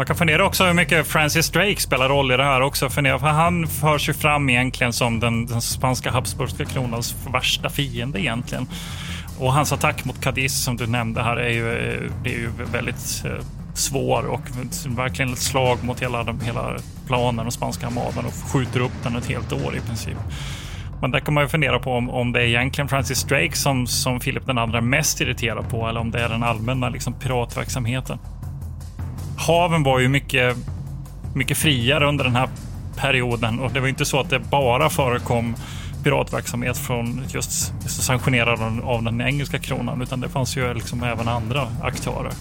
Man kan fundera också hur mycket Francis Drake spelar roll i det här också. Fundera, för han förs ju fram egentligen som den, den spanska habsburgska kronans värsta fiende egentligen. Och hans attack mot Cadiz som du nämnde här är ju, eh, det är ju väldigt eh, svår och verkligen ett slag mot hela, hela planen och spanska armadan och skjuter upp den ett helt år i princip. Men där kan man ju fundera på om, om det är egentligen Francis Drake som, som Philip den andra är mest irriterad på eller om det är den allmänna liksom, piratverksamheten haven var ju mycket, mycket friare under den här perioden och det var inte så att det bara förekom piratverksamhet från just sanktionerad av den engelska kronan, utan det fanns ju liksom även andra aktörer.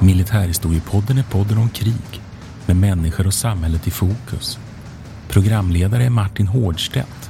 Militärhistoriepodden är podden om krig med människor och samhället i fokus. Programledare är Martin Hårdstedt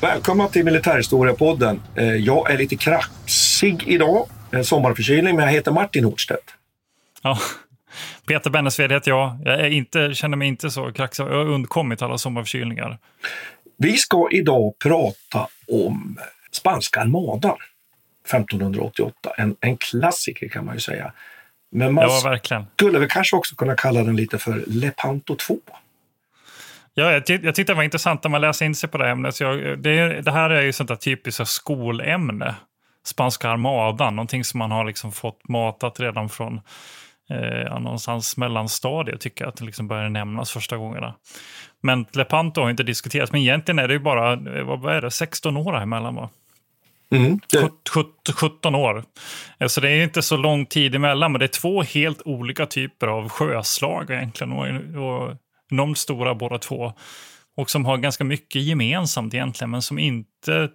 Välkomna till Militärhistoriepodden. Eh, jag är lite kraxig idag, en sommarförkylning, men jag heter Martin Nordstedt. Ja, Peter Bennesved heter jag. Jag är inte, känner mig inte så kraxig. Jag har undkommit alla sommarförkylningar. Vi ska idag prata om spanska armadan 1588. En, en klassiker kan man ju säga. Men man ja, skulle väl kanske också kunna kalla den lite för Lepanto 2. Ja, jag, tyck, jag tyckte det var intressant när man läser in sig på det ämnet. Så jag, det, det, här är ju sånt där typiskt skolämne. Spanska armadan, någonting som man har liksom fått matat redan från eh, någonstans mellanstadiet, tycker jag att det liksom började nämnas första gångerna. Men Lepanto har inte diskuterats, men egentligen är det ju bara eh, vad är det, 16 år emellan. Va? Mm, det... 17 år. Så det är inte så lång tid emellan, men det är två helt olika typer av sjöslag egentligen. Och, och enormt stora båda två. Och som har ganska mycket gemensamt egentligen, men som inte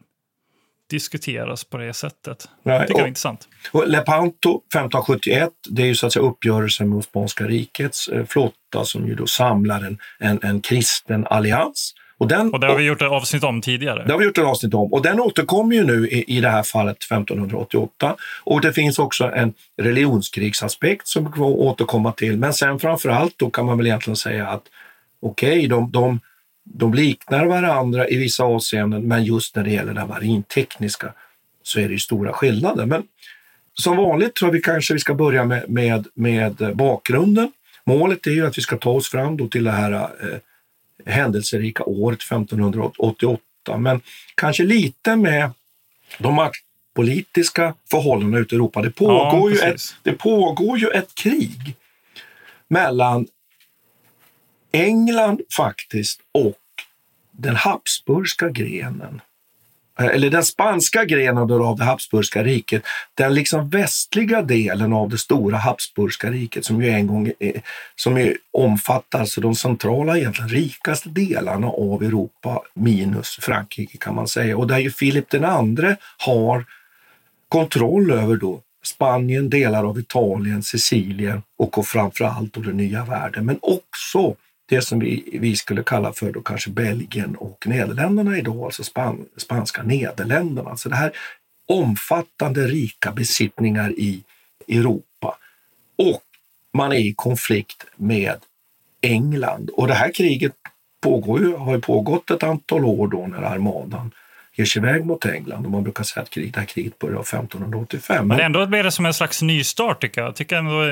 diskuteras på det sättet. Nej, det tycker jag är intressant. Och Lepanto 1571, det är ju så att säga uppgörelsen med Osmanska rikets eh, flotta som ju då samlar en, en, en kristen allians. Och, den, och det har vi gjort ett avsnitt om tidigare. Det har vi gjort ett avsnitt om. Och den återkommer ju nu i, i det här fallet 1588. Och det finns också en religionskrigsaspekt som vi får återkomma till. Men sen framför allt då kan man väl egentligen säga att okej, okay, de, de, de liknar varandra i vissa avseenden, men just när det gäller det marintekniska så är det ju stora skillnader. Men som vanligt tror jag vi kanske vi ska börja med, med, med bakgrunden. Målet är ju att vi ska ta oss fram då till det här eh, händelserika året 1588, men kanske lite med de maktpolitiska förhållandena ute i Europa. Det pågår, ja, ju, ett, det pågår ju ett krig mellan England faktiskt och den habsburgska grenen. Eh, eller den spanska grenen av det habsburgska riket, den liksom västliga delen av det stora habsburgska riket som ju en gång är, som är, omfattar alltså de centrala, egentligen rikaste delarna av Europa minus Frankrike kan man säga. Och där ju Filip den andre har kontroll över då Spanien, delar av Italien, Sicilien och framför allt då den nya världen, men också det som vi, vi skulle kalla för då kanske Belgien och Nederländerna idag, alltså span, spanska Nederländerna. Alltså det här omfattande rika besittningar i Europa. Och man är i konflikt med England. Och det här kriget pågår ju, har ju pågått ett antal år då när armadan ger sig iväg mot England. Och man brukar säga att krig, det här kriget började 1585. Men ändå blir det som en slags nystart tycker jag. tycker ändå,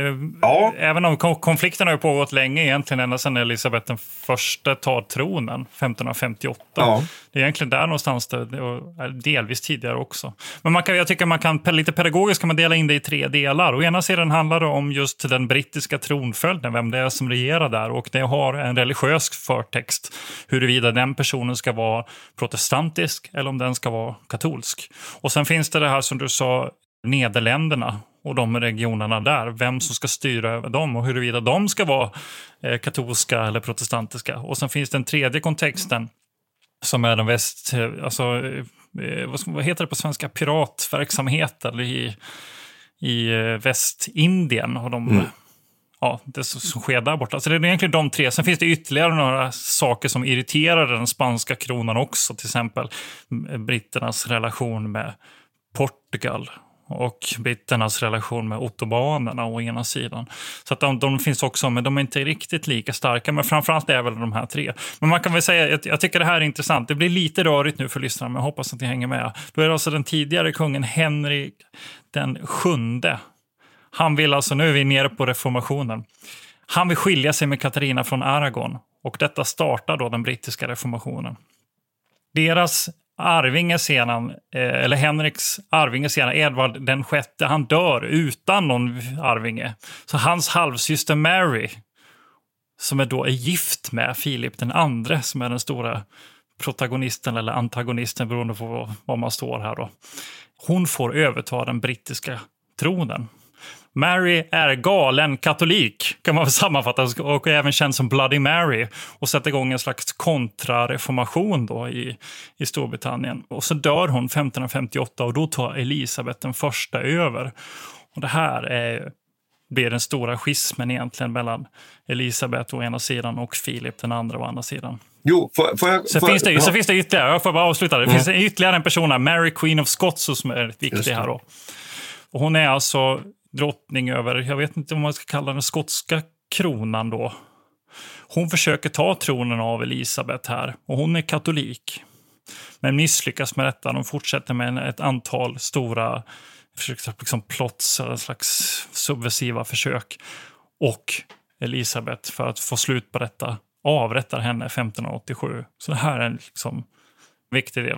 ja. Även om konflikten har pågått länge, egentligen ända sedan Elisabeth den första tar tronen 1558, ja. Det är egentligen där någonstans, det, och delvis tidigare också. Men man kan, jag tycker man kan, lite pedagogiskt kan man dela in det i tre delar. Å ena sidan handlar det om just den brittiska tronföljden, vem det är som regerar där. Och det har en religiös förtext, huruvida den personen ska vara protestantisk eller om den ska vara katolsk. Och sen finns det det här som du sa, Nederländerna och de regionerna där, vem som ska styra över dem och huruvida de ska vara eh, katolska eller protestantiska. Och sen finns den tredje kontexten som är den väst, eh, alltså, eh, vad heter det på svenska, piratverksamheten i, i Västindien och de mm ja, det som sker där borta. Så det är egentligen de tre. Sen finns det ytterligare några saker som irriterar den spanska kronan också. Till exempel britternas relation med Portugal och britternas relation med ottobanerna å ena sidan. Så att de, de, finns också, men de är inte riktigt lika starka. Men framförallt är väl de här tre. Men man kan väl säga, jag, jag tycker det här är intressant. Det blir lite rörigt nu för lyssnarna, men jag hoppas att ni hänger med. Då är det alltså den tidigare kungen Henrik den sjunde. Han vill alltså, nu är vi nere på reformationen. Han vill skilja sig med Katarina från Aragon och detta startar då den brittiska reformationen. Deras arvinge sedan, eh, eller Henriks arvinge sedan, Edvard den sjätte, han dör utan någon arvinge. Så hans halvsyster Mary, som är då är gift med Filip den andre, som är den stora protagonisten eller antagonisten beroende på var man står här då. Hon får överta den brittiska tronen. Mary är galen katolik, kan man sammanfatta och även känd som Bloody Mary och sätter igång en slags kontrareformation då i, i Storbritannien. Och så dör hon 1558 och då tar Elisabeth den första över. Och det här är, blir den stora schismen egentligen mellan Elisabeth å ena sidan och Filip den andra å andra sidan. Jo, får, får jag, så, finns det, ja. så finns det ytterligare, jag får bara avsluta. Det mm. finns ytterligare en person här, Mary Queen of Scots, som är viktig här. Då. Och hon är alltså drottning över, jag vet inte vad man ska kalla den, skotska kronan då. Hon försöker ta tronen av Elisabet här och hon är katolik. Men misslyckas med detta. De fortsätter med ett antal stora liksom plots, en slags subversiva försök. Och Elisabet, för att få slut på detta, avrättar henne 1587. Så det här är en liksom viktig del.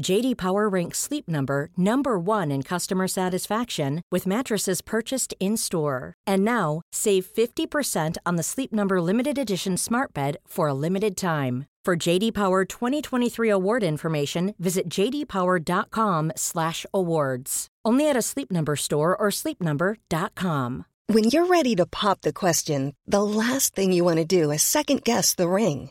JD Power ranks Sleep Number number 1 in customer satisfaction with mattresses purchased in-store. And now, save 50% on the Sleep Number limited edition Smart Bed for a limited time. For JD Power 2023 award information, visit jdpower.com/awards. Only at a Sleep Number store or sleepnumber.com. When you're ready to pop the question, the last thing you want to do is second guess the ring.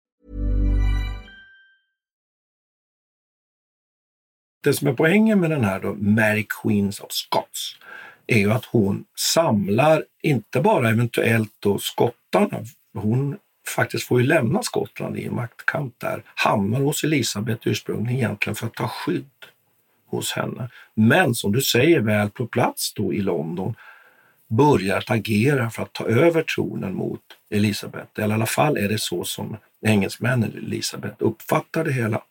Det som är poängen med den här då, Mary Queens of Scots är ju att hon samlar inte bara eventuellt då skottarna, hon faktiskt får ju lämna Skottland i en maktkamp där, hamnar hos Elisabeth ursprungligen egentligen för att ta skydd hos henne. Men som du säger väl på plats då i London börjar att agera för att ta över tronen mot Elisabeth. Eller i alla fall är det så som engelsmännen Elisabeth uppfattar det hela.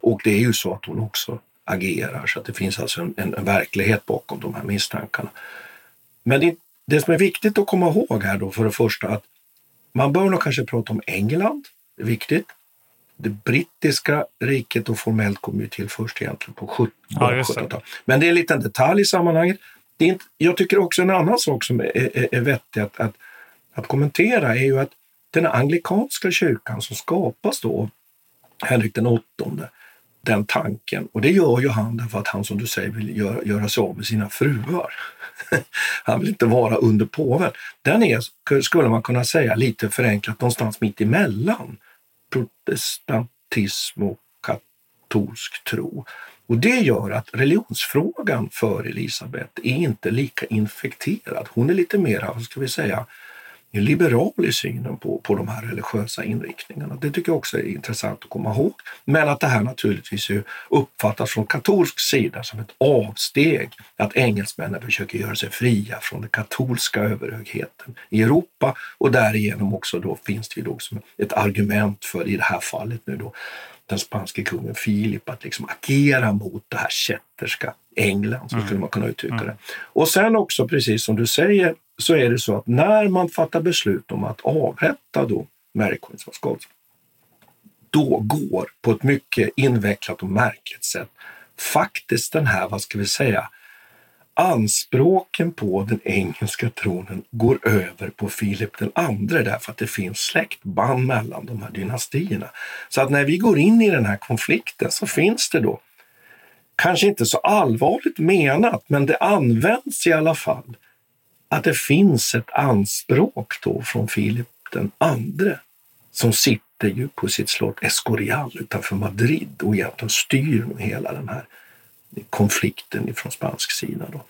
Och det är ju så att hon också agerar, så att det finns alltså en, en, en verklighet bakom de här misstankarna. Men det, det som är viktigt att komma ihåg här då för det första att man bör nog kanske prata om England, det är viktigt. det brittiska riket och formellt kom ju till först egentligen på 17 Ja. 1700-talet. Men det är en liten detalj i sammanhanget. Det är inte, jag tycker också en annan sak som är, är, är vettig att, att, att kommentera är ju att den anglikanska kyrkan som skapas då Henrik den åttonde, den tanken, och det gör ju han därför att han som du säger vill göra, göra sig av med sina fruar. han vill inte vara under påven. Den är, skulle man kunna säga, lite förenklat någonstans mitt emellan protestantism och katolsk tro. Och det gör att religionsfrågan för Elisabet är inte lika infekterad. Hon är lite mer, vad ska vi säga, liberal i synen på, på de här religiösa inriktningarna. Det tycker jag också är intressant att komma ihåg. Men att det här naturligtvis uppfattas från katolsk sida som ett avsteg, att engelsmännen försöker göra sig fria från den katolska överhögheten i Europa och därigenom också då finns det ju då som ett argument för, i det här fallet nu då, den spanske kungen Filip att liksom agera mot det här kätterska England, så skulle man kunna uttrycka det. Och sen också, precis som du säger, så är det så att när man fattar beslut om att avrätta då Mary Queen of Scots, då går på ett mycket invecklat och märkligt sätt faktiskt den här, vad ska vi säga, anspråken på den engelska tronen går över på Filip den andre därför att det finns släktband mellan de här dynastierna. Så att när vi går in i den här konflikten så finns det då, kanske inte så allvarligt menat, men det används i alla fall, att det finns ett anspråk då från Filip den andre som sitter ju på sitt slott Escorial utanför Madrid och egentligen styr hela den här konflikten ifrån spansk sida. Då.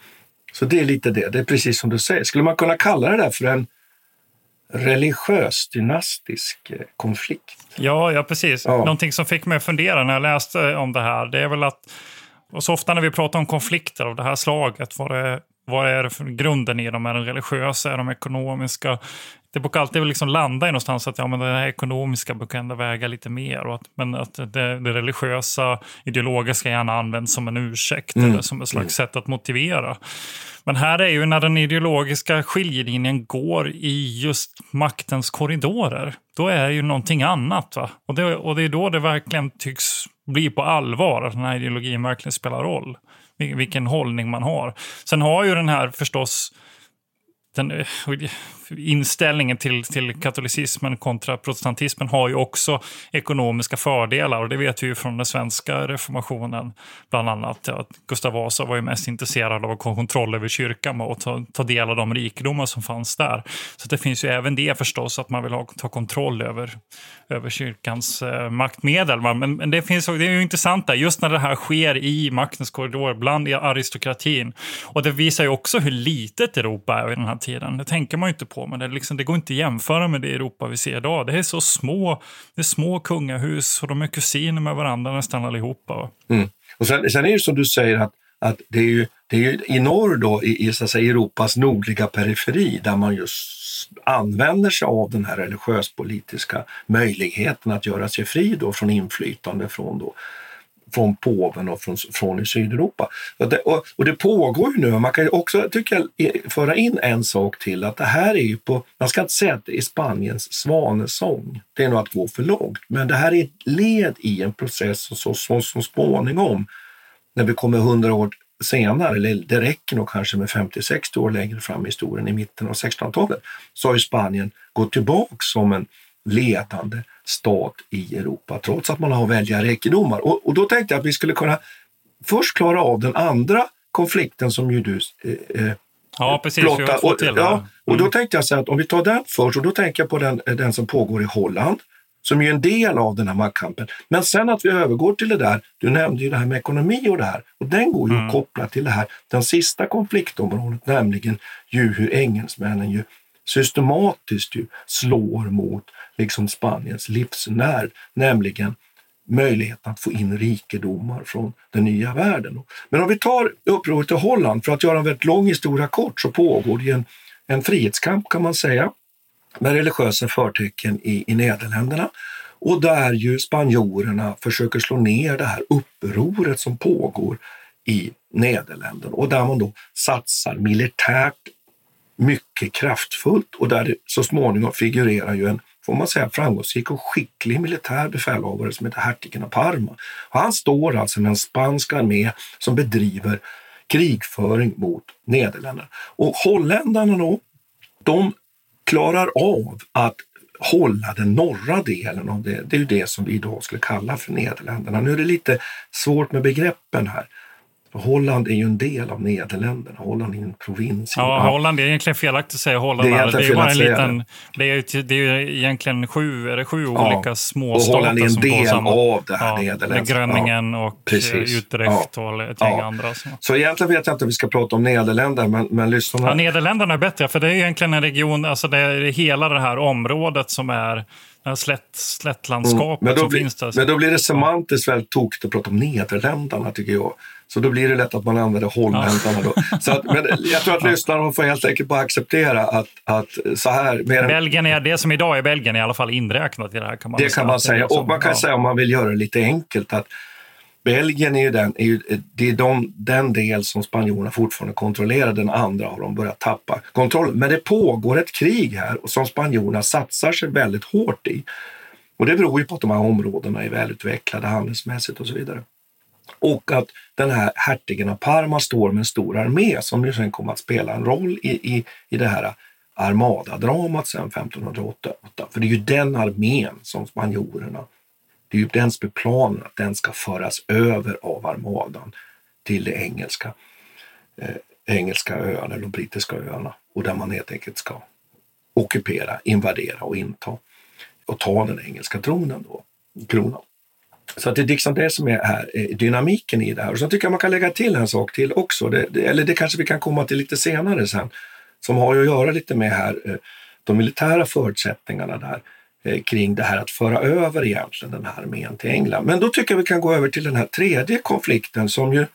Så det är lite det. Det är precis som du säger. Skulle man kunna kalla det där för en religiös dynastisk eh, konflikt? Ja, ja precis. Ja. Någonting som fick mig att fundera när jag läste om det här, det är väl att och så ofta när vi pratar om konflikter av det här slaget, vad, det, vad är för grunden i dem? Är de religiösa? Är de ekonomiska? Det brukar alltid liksom landa i någonstans att ja, men det här ekonomiska brukar ändå väga lite mer. Och att, men att det, det religiösa, ideologiska gärna används som en ursäkt Mm. eller som ett slags sätt att motivera. Men här är ju när den ideologiska skiljelinjen går i just maktens korridorer. Då är det ju någonting annat. Va? Och, det, och det är då det verkligen tycks bli på allvar att den här ideologin verkligen spelar roll. Vilken hållning man har. Sen har ju den här förstås den, eh, inställningen till, till katolicismen kontra protestantismen har ju också ekonomiska fördelar. Och det vet vi ju från den svenska reformationen bland annat. Att Gustav Vasa var ju mest intresserad av att ha kontroll över kyrkan och ta, ta del av de rikedomar som fanns där. Så det finns ju även det förstås, att man vill ha, ta kontroll över, över kyrkans eh, maktmedel. Men, men det, finns, det är ju intressant där, just när det här sker i maktens korridor bland aristokratin. Och det visar ju också hur litet Europa är vid den här tiden. Det tänker man ju inte på, men det, liksom, det går inte att jämföra med det Europa vi ser idag. Det är så små, det är små kungahus och de är kusiner med varandra nästan allihopa. Mm. Och sen, sen är det som du säger att, att det, är ju, det är ju i norr då, i, i så att säga, Europas nordliga periferi där man just använder sig av den här religiös-politiska möjligheten att göra sig fri då från inflytande från, då, från påven och från, från i Sydeuropa. Och det, och, och det pågår ju nu, man kan också tycker jag, föra in en sak till, att det här är ju på, man ska inte säga att det är Spaniens svanesång, det är nog att gå för långt, men det här är ett led i en process som så, så, så småningom, när vi kommer hundra år senare, eller det räcker nog kanske med 50-60 år längre fram i historien, i mitten av 1600-talet, så har ju Spanien gått tillbaka som en ledande stat i Europa, trots att man har väldiga rikedomar. Och, och då tänkte jag att vi skulle kunna först klara av den andra konflikten som ju du eh, eh, Ja, precis. Två och, till. ja, och då Mm. tänkte jag så att om vi tar den först, och då tänker jag på den, den som pågår i Holland, som ju är en del av den här maktkampen. Men sen att vi övergår till det där, du nämnde ju det här med ekonomi och det här, och den går ju Mm. att koppla till det här, den sista konfliktområdet, nämligen ju hur engelsmännen ju systematiskt ju slår mot liksom Spaniens livsnerv, nämligen möjligheten att få in rikedomar från den nya världen. Men om vi tar upproret i Holland, för att göra en väldigt lång historia kort, så pågår det ju en, en frihetskamp kan man säga, med religiösa förtecken i, i Nederländerna. Och där ju spanjorerna försöker slå ner det här upproret som pågår i Nederländerna och där man då satsar militärt mycket kraftfullt och där det så småningom figurerar ju en får man säga, framgångsrik och skicklig militär befälhavare som heter hertigen av Parma. Och han står alltså med en spansk armé som bedriver krigföring mot Nederländerna. Och holländarna då, de klarar av att hålla den norra delen av det. Det är ju det som vi idag skulle kalla för Nederländerna. Nu är det lite svårt med begreppen här. Holland är ju en del av Nederländerna. Holland är en provins. Ja, Holland är egentligen felaktigt att säga Holland. Det är, det är bara en liten... Det är, det är egentligen sju, är det sju ja. olika småstater. Och Holland är en del samma, av det här ja, Nederländerna. Gröningen ja, och precis. Utrecht och ett gäng andra. Så. så egentligen vet jag inte om vi ska prata om Nederländerna, men, men lyssnarna... Ja, Nederländerna är bättre, för det är egentligen en region, alltså det är hela det här området som är slätt, slättlandskapet mm. blir, finns där. Men då blir det semantiskt väldigt tokigt att prata om Nederländerna, tycker jag. Så då blir det lätt att man använder holländarna. Ja. Då. Så att, men jag tror att lyssnarna får helt enkelt bara acceptera att, att så här... Mer Belgien är det som idag är Belgien i alla fall inräknat i det här. Kan man det kan man säga. Och man kan ja. säga om man vill göra det lite enkelt att Belgien är ju den, är ju, det är de, den del som spanjorerna fortfarande kontrollerar, den andra har de börjat tappa kontrollen. Men det pågår ett krig här som spanjorerna satsar sig väldigt hårt i. Och det beror ju på att de här områdena är välutvecklade handelsmässigt och så vidare. Och att den här hertigen av Parma står med en stor armé som ju sen kommer att spela en roll i, i, i det här armadadramat sen 1508. För det är ju den armén som spanjorerna det är ju den som är planen, att den ska föras över av armadan till de engelska, eh, engelska öarna, de brittiska öarna och där man helt enkelt ska ockupera, invadera och inta och ta den engelska tronen då, kronan. Så att det är liksom det som är här, eh, dynamiken i det här. Och så tycker jag man kan lägga till en sak till också, det, det, eller det kanske vi kan komma till lite senare sen, som har att göra lite med här, eh, de militära förutsättningarna där. Eh, kring det här att föra över egentligen den här armén till England. Men då tycker jag vi kan gå över till den här tredje konflikten som ju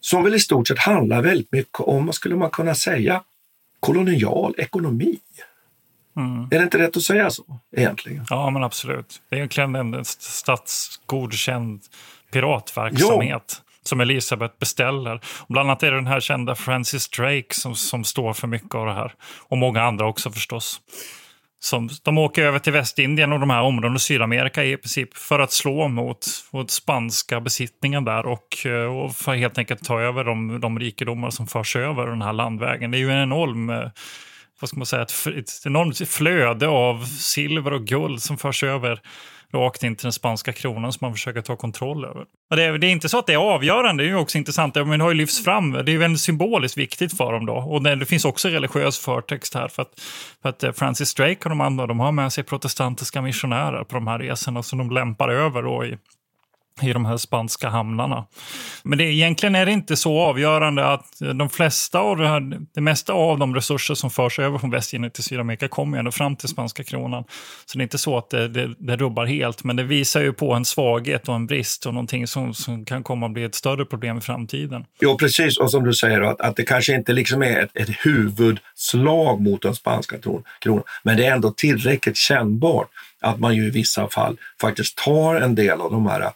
som väl i stort sett handlar väldigt mycket om, vad skulle man kunna säga, kolonial ekonomi. Mm. Är det inte rätt att säga så egentligen? Ja, men absolut. Det är egentligen en statsgodkänd piratverksamhet. Ja. som Elisabeth beställer. Bland annat är det den här kända Francis Drake som, som står för mycket av det här. Och många andra också förstås. Som, de åker över till Västindien och de här områdena Sydamerika i princip för att slå mot, mot spanska besittningen där och, eh, och för helt enkelt ta över de, de rikedomar som förs över den här landvägen. Det är ju en enorm eh, vad ska man säga, ett, ett enormt flöde av silver och guld som förs över rakt in till den spanska kronan som man försöker ta kontroll över. Och det, är, det är inte så att det är avgörande, det är ju också intressant, men det har ju lyfts fram, det är väldigt symboliskt viktigt för dem då. Och det, det finns också religiös förtext här för att, för att eh, Francis Drake och de andra, de har med sig protestantiska missionärer på de här resorna som de lämpar över då i i de här spanska hamnarna. Men det, egentligen är det inte så avgörande att de flesta av det, här, det mesta av de resurser som förs över från Västindien till Sydamerika kommer ändå fram till spanska kronan. Så det är inte så att det, det, det rubbar helt, men det visar ju på en svaghet och en brist och någonting som, som kan komma att bli ett större problem i framtiden. Jo, precis. Och som du säger, att, att det kanske inte liksom är ett, ett huvudslag mot den spanska kronan, men det är ändå tillräckligt kännbart att man ju i vissa fall faktiskt tar en del av de här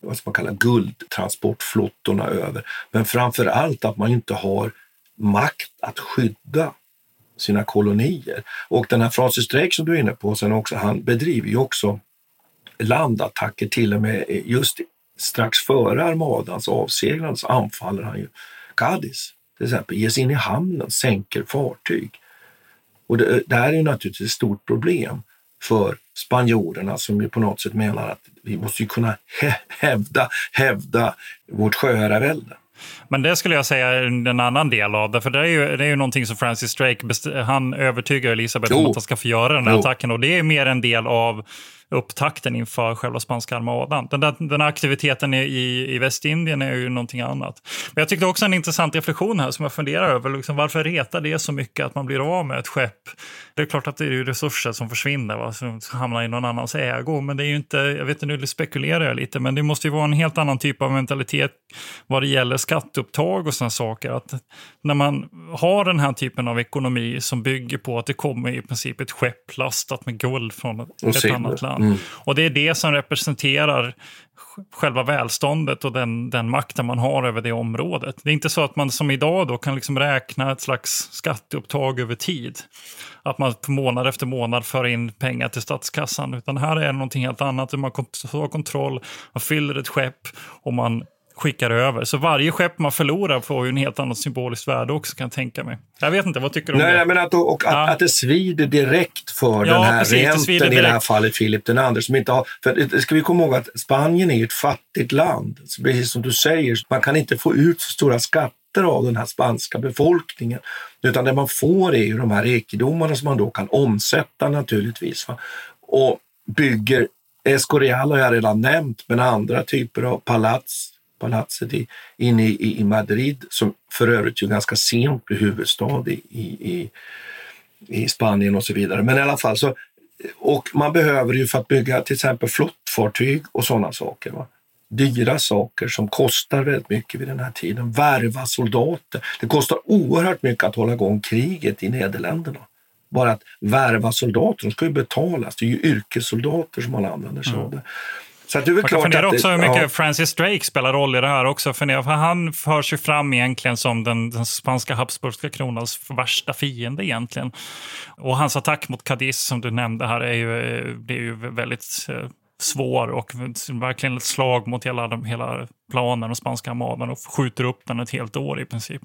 vad man kallar guldtransportflottorna över. Men framför allt att man inte har makt att skydda sina kolonier. Och den här Francis Drake som du är inne på, sen också, han bedriver ju också landattacker till och med just strax före armadans avseglande så anfaller han ju Cadiz till exempel, ger sig in i hamnen, sänker fartyg. Och det, det här är ju naturligtvis ett stort problem för spanjorerna som ju på något sätt menar att vi måste ju kunna hävda, hävda vårt sjöherravälde. Men det skulle jag säga är en annan del av det. För det är ju, det är ju någonting som Francis Drake, han övertygar Elisabeth om att han ska få göra den här jo. attacken. Och det är mer en del av upptakten inför själva spanska armadan. Den, där, den här aktiviteten i, i Västindien är ju någonting annat. Men jag tyckte också en intressant reflektion här som jag funderar över. Liksom, varför retar det så mycket att man blir av med ett skepp? Det är klart att det är resurser som försvinner, va, som hamnar i någon annans ägo. Men det är ju inte, jag vet inte, nu spekulerar jag lite, men det måste ju vara en helt annan typ av mentalitet vad det gäller skatteupptag och sådana saker. Att när man har den här typen av ekonomi som bygger på att det kommer i princip ett skepp lastat med guld från ett annat land Mm. Och det är det som representerar själva välståndet och den, den makten man har över det området. Det är inte så att man som idag då kan liksom räkna ett slags skatteupptag över tid. Att man månad efter månad för in pengar till statskassan. Utan här är det någonting helt annat. Man har kontroll, man fyller ett skepp och man skickar över. Så varje skepp man förlorar får ju en helt annat symboliskt värde också kan jag tänka mig. Jag vet inte, vad tycker du om Nej, det? Men att, och att, Ja. att det svider direkt för Ja, den här precis, det i det här fallet Filip den andre som inte har... För ska vi komma ihåg att Spanien är ett fattigt land. Så Precis som du säger, man kan inte få ut så stora skatter av den här spanska befolkningen. Utan det man får är ju de här rikedomarna som man då kan omsätta naturligtvis. Va? Och bygger, Escorial har jag redan nämnt, men andra typer av palats, palatset i, inne i, i Madrid som för övrigt ju ganska sent blir huvudstad i, i, i, Spanien och så vidare. Men i alla fall så, och man behöver ju för att bygga till exempel flottfartyg och sådana saker. Va? Dyra saker som kostar väldigt mycket vid den här tiden. Värva soldater. Det kostar oerhört mycket att hålla igång kriget i Nederländerna. Bara att värva soldater, de ska ju betalas. Det är ju yrkessoldater som man använder sig av. Det. Så att det är Man kan fundera också hur mycket ja. Francis Drake spelar roll i det här också. För han förs ju fram egentligen som den, den spanska habsburgska kronans värsta fiende egentligen. Och hans attack mot Cadiz som du nämnde här är ju, eh, det är ju väldigt eh, svår och verkligen ett slag mot hela, hela planen och spanska armadan och skjuter upp den ett helt år i princip.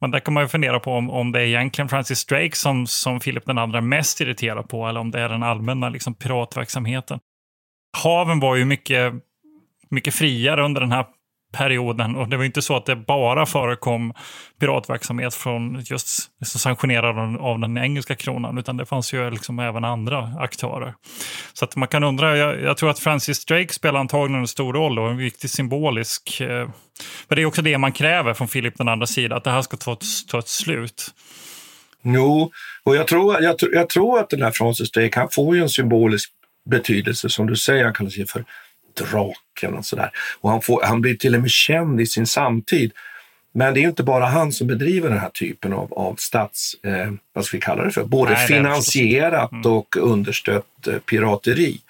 Men där kan man ju fundera på om, om det är egentligen Francis Drake som, som Philip den andra mest irriterad på eller om det är den allmänna liksom, piratverksamheten. Haven var ju mycket, mycket friare under den här perioden och det var ju inte så att det bara förekom piratverksamhet från just sanktionerad av- den engelska kronan utan det fanns ju liksom även andra aktörer. Så att man kan undra, jag, jag tror att Francis Drake spelar antagligen en stor roll och en viktig symbolisk eh, men det är också det man kräver från Philip den andra sidan, att det här ska ta ett, ta ett slut. Jo, och jag tror, jag, jag tror att den här Francis Drake, han får ju en symbolisk betydelse som du säger, han kallar sig för draken och sådär. Och han, får, han blir till och med känd i sin samtid. Men det är ju inte bara han som bedriver den här typen av, av stats, eh, vad ska vi kalla det för, både Nej, finansierat och understött eh, pirateri.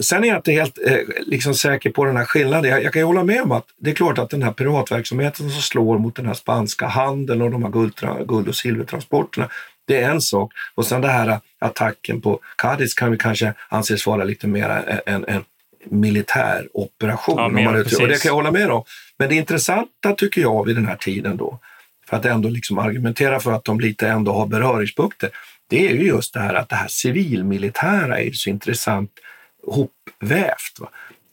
Sen är jag inte helt eh, liksom säker på den här skillnaden. Jag, jag kan ju hålla med om att det är klart att den här piratverksamheten som slår mot den här spanska handeln och de här guldtra, guld och silvertransporterna, det är en sak. Och sen det här eh, attacken på Cadiz kan vi kanske anses vara lite mer en, en, en militär operation. Ja, om mer, och det kan jag hålla med om. Men det intressanta tycker jag vid den här tiden då, för att ändå liksom argumentera för att de lite ändå har beröringspunkter, det är ju just det här att det här civilmilitära är så intressant hopvävt. Va?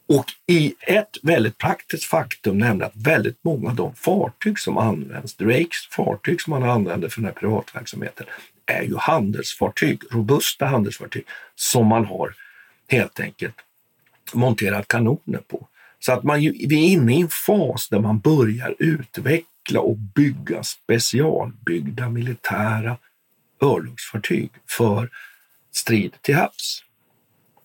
Och i ett väldigt praktiskt faktum, nämligen att väldigt många av de fartyg som används, Drakes fartyg som man använder för den här privatverksamheten, är ju handelsfartyg, robusta handelsfartyg som man har helt enkelt monterat kanoner på. Så att man ju, vi är inne i en fas där man börjar utveckla och bygga specialbyggda militära örlogsfartyg för strid till havs.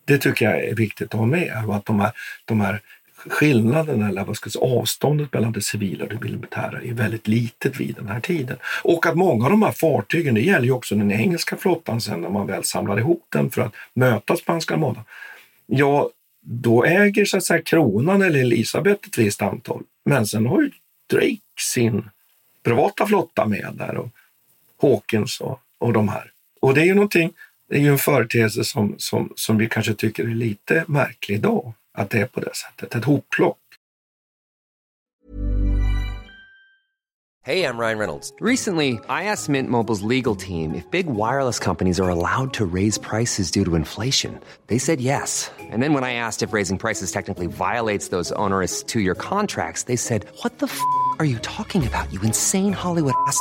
Det tycker jag är viktigt att ha med. Och att de här, de här skillnaderna, eller vad ska jag säga, avståndet mellan det civila och det militära är väldigt litet vid den här tiden. Och att många av de här fartygen, det gäller ju också den engelska flottan sen när man väl samlar ihop den för att möta spanska armadan. Ja, då äger så att säga kronan eller Elisabeth ett visst antal. Men sen har ju Drake sin privata flotta med där och Hawkins och, och de här. Och det är ju någonting, det är ju en företeelse som, som, som vi kanske tycker är lite märklig idag, att det är på det sättet. Ett hopplock. Hey, I'm Ryan Reynolds. Recently, I asked Mint Mobile's legal team if big wireless companies are allowed to raise prices due to inflation. They said yes. And then when I asked if raising prices technically violates those onerous two year contracts, they said, What the f are you talking about, you insane Hollywood ass?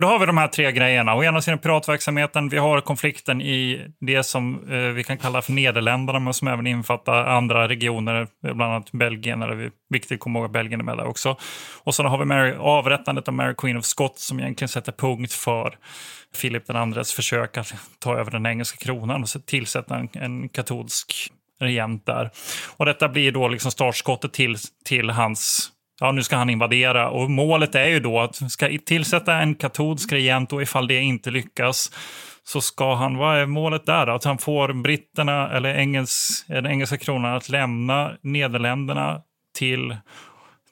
Då har vi de här tre grejerna. Å ena sidan piratverksamheten, vi har konflikten i det som eh, vi kan kalla för Nederländerna, men som även infattar andra regioner, bland annat Belgien, eller vi, viktigt att komma ihåg att Belgien är med där också. Och sen har vi Mary, avrättandet av Mary Queen of Scots som egentligen sätter punkt för Philip den andres försök att ta över den engelska kronan och tillsätta en, en katolsk regent där. Och detta blir då liksom startskottet till, till hans ja, nu ska han invadera. Och målet är ju då att ska tillsätta en katolsk regent och ifall det inte lyckas så ska han, vad är målet där? Att han får britterna eller engels, den engelska kronan att lämna Nederländerna till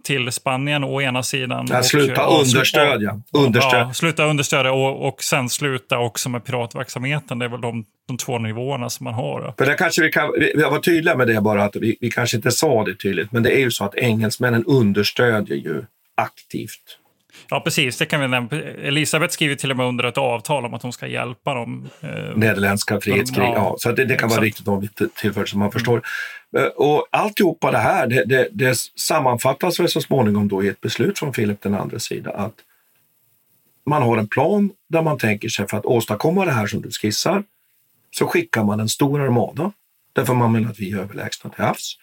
till Spanien å ena sidan. Ja, sluta och, understödja. understödja. Ja, sluta understödja och, och sen sluta också med piratverksamheten. Det är väl de, de två nivåerna som man har. För där kanske vi kan vi var tydliga med det bara, att vi, vi kanske inte sa det tydligt, men det är ju så att engelsmännen understödjer ju aktivt Ja, precis. Det kan vi nämna. Elisabeth skriver till och med under ett avtal om att hon ska hjälpa dem. Eh, Nederländska frihetskrig, ja. ja. Så det, det kan vara riktigt om tillfälligt som man förstår. Mm. Och alltihopa det här, det, det, det sammanfattas väl så småningom då i ett beslut från Filip den andra sida att man har en plan där man tänker sig för att åstadkomma det här som du skissar så skickar man en stor armada därför man menar att vi är överlägsna till havs.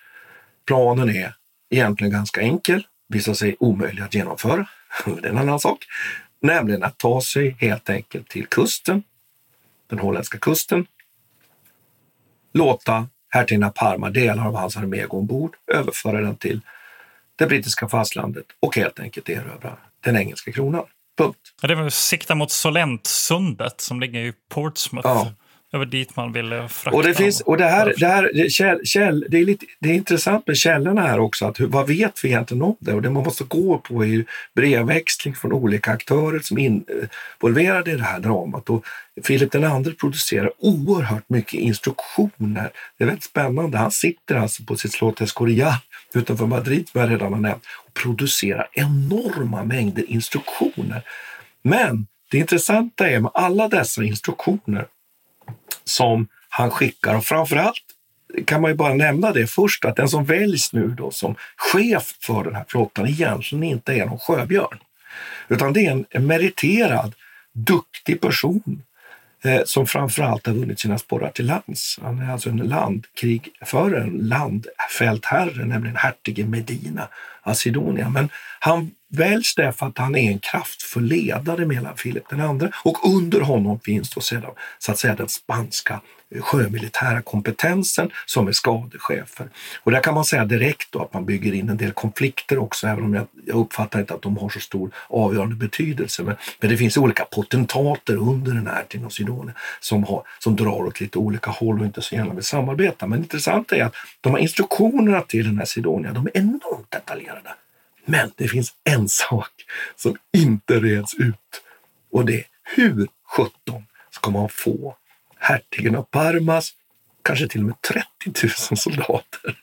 Planen är egentligen ganska enkel, visar sig omöjlig att genomföra det är en annan sak. Nämligen att ta sig helt enkelt till kusten, den holländska kusten, låta hertiginna Parma delar av hans armé gå ombord, överföra den till det brittiska fastlandet och helt enkelt erövra den engelska kronan. Punkt. Ja, det var sikta mot Solentsundet som ligger i Portsmouth. Ja. Det var dit man ville frakta. Och det, finns, och det här, det här det, käll, käll, det, är lite, det är intressant med källorna här också. Att, vad vet vi egentligen om det? Och det man måste gå på är brevväxling från olika aktörer som är involverade i det här dramat. Och Filip II producerar oerhört mycket instruktioner. Det är väldigt spännande. Han sitter alltså på sitt slott Escorial utanför Madrid, som jag redan har nämnt, och producerar enorma mängder instruktioner. Men det intressanta är med alla dessa instruktioner som han skickar. Och framförallt kan man ju bara nämna det först, att den som väljs nu då som chef för den här flottan egentligen inte är någon sjöbjörn. Utan det är en meriterad, duktig person eh, som framförallt har vunnit sina sporrar till lands. Han är alltså en landkrigförare, en landfältherre, nämligen hertigen Medina Acidonia. Men han väljs därför att han är en kraftfull ledare mellan Filip II och under honom finns då sedan så att säga den spanska sjömilitära kompetensen som är skadechefer. Och där kan man säga direkt då att man bygger in en del konflikter också, även om jag, jag uppfattar inte att de har så stor avgörande betydelse. Men, men det finns olika potentater under den här Tinosidone som, har, som drar åt lite olika håll och inte så gärna vill samarbeta. Men intressant är att de här instruktionerna till den här Sidonia, de är enormt detaljerade. Men det finns en sak som inte reds ut och det är hur sjutton ska man få hertigen av Parmas, kanske till och med 30 000 soldater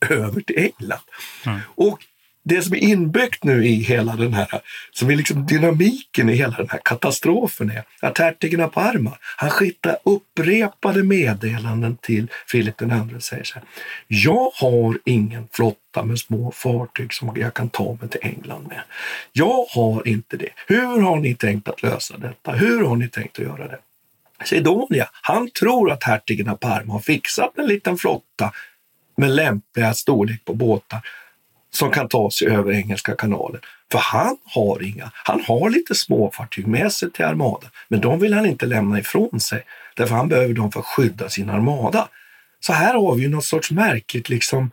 över till England. Mm. Och det som är inbyggt nu i hela den här, som är liksom dynamiken i hela den här katastrofen är att hertigen av Parma, han skickar upprepade meddelanden till Filip II och säger så här. Jag har ingen flotta med små fartyg som jag kan ta mig till England med. Jag har inte det. Hur har ni tänkt att lösa detta? Hur har ni tänkt att göra det? Sidonia, han tror att hertigen av Parma har fixat en liten flotta med lämpliga storlek på båtar som kan ta sig över Engelska kanalen. För han har inga. Han har lite småfartyg med sig till armadan, men de vill han inte lämna ifrån sig därför han behöver dem för att skydda sin armada. Så här har vi ju något sorts märkligt liksom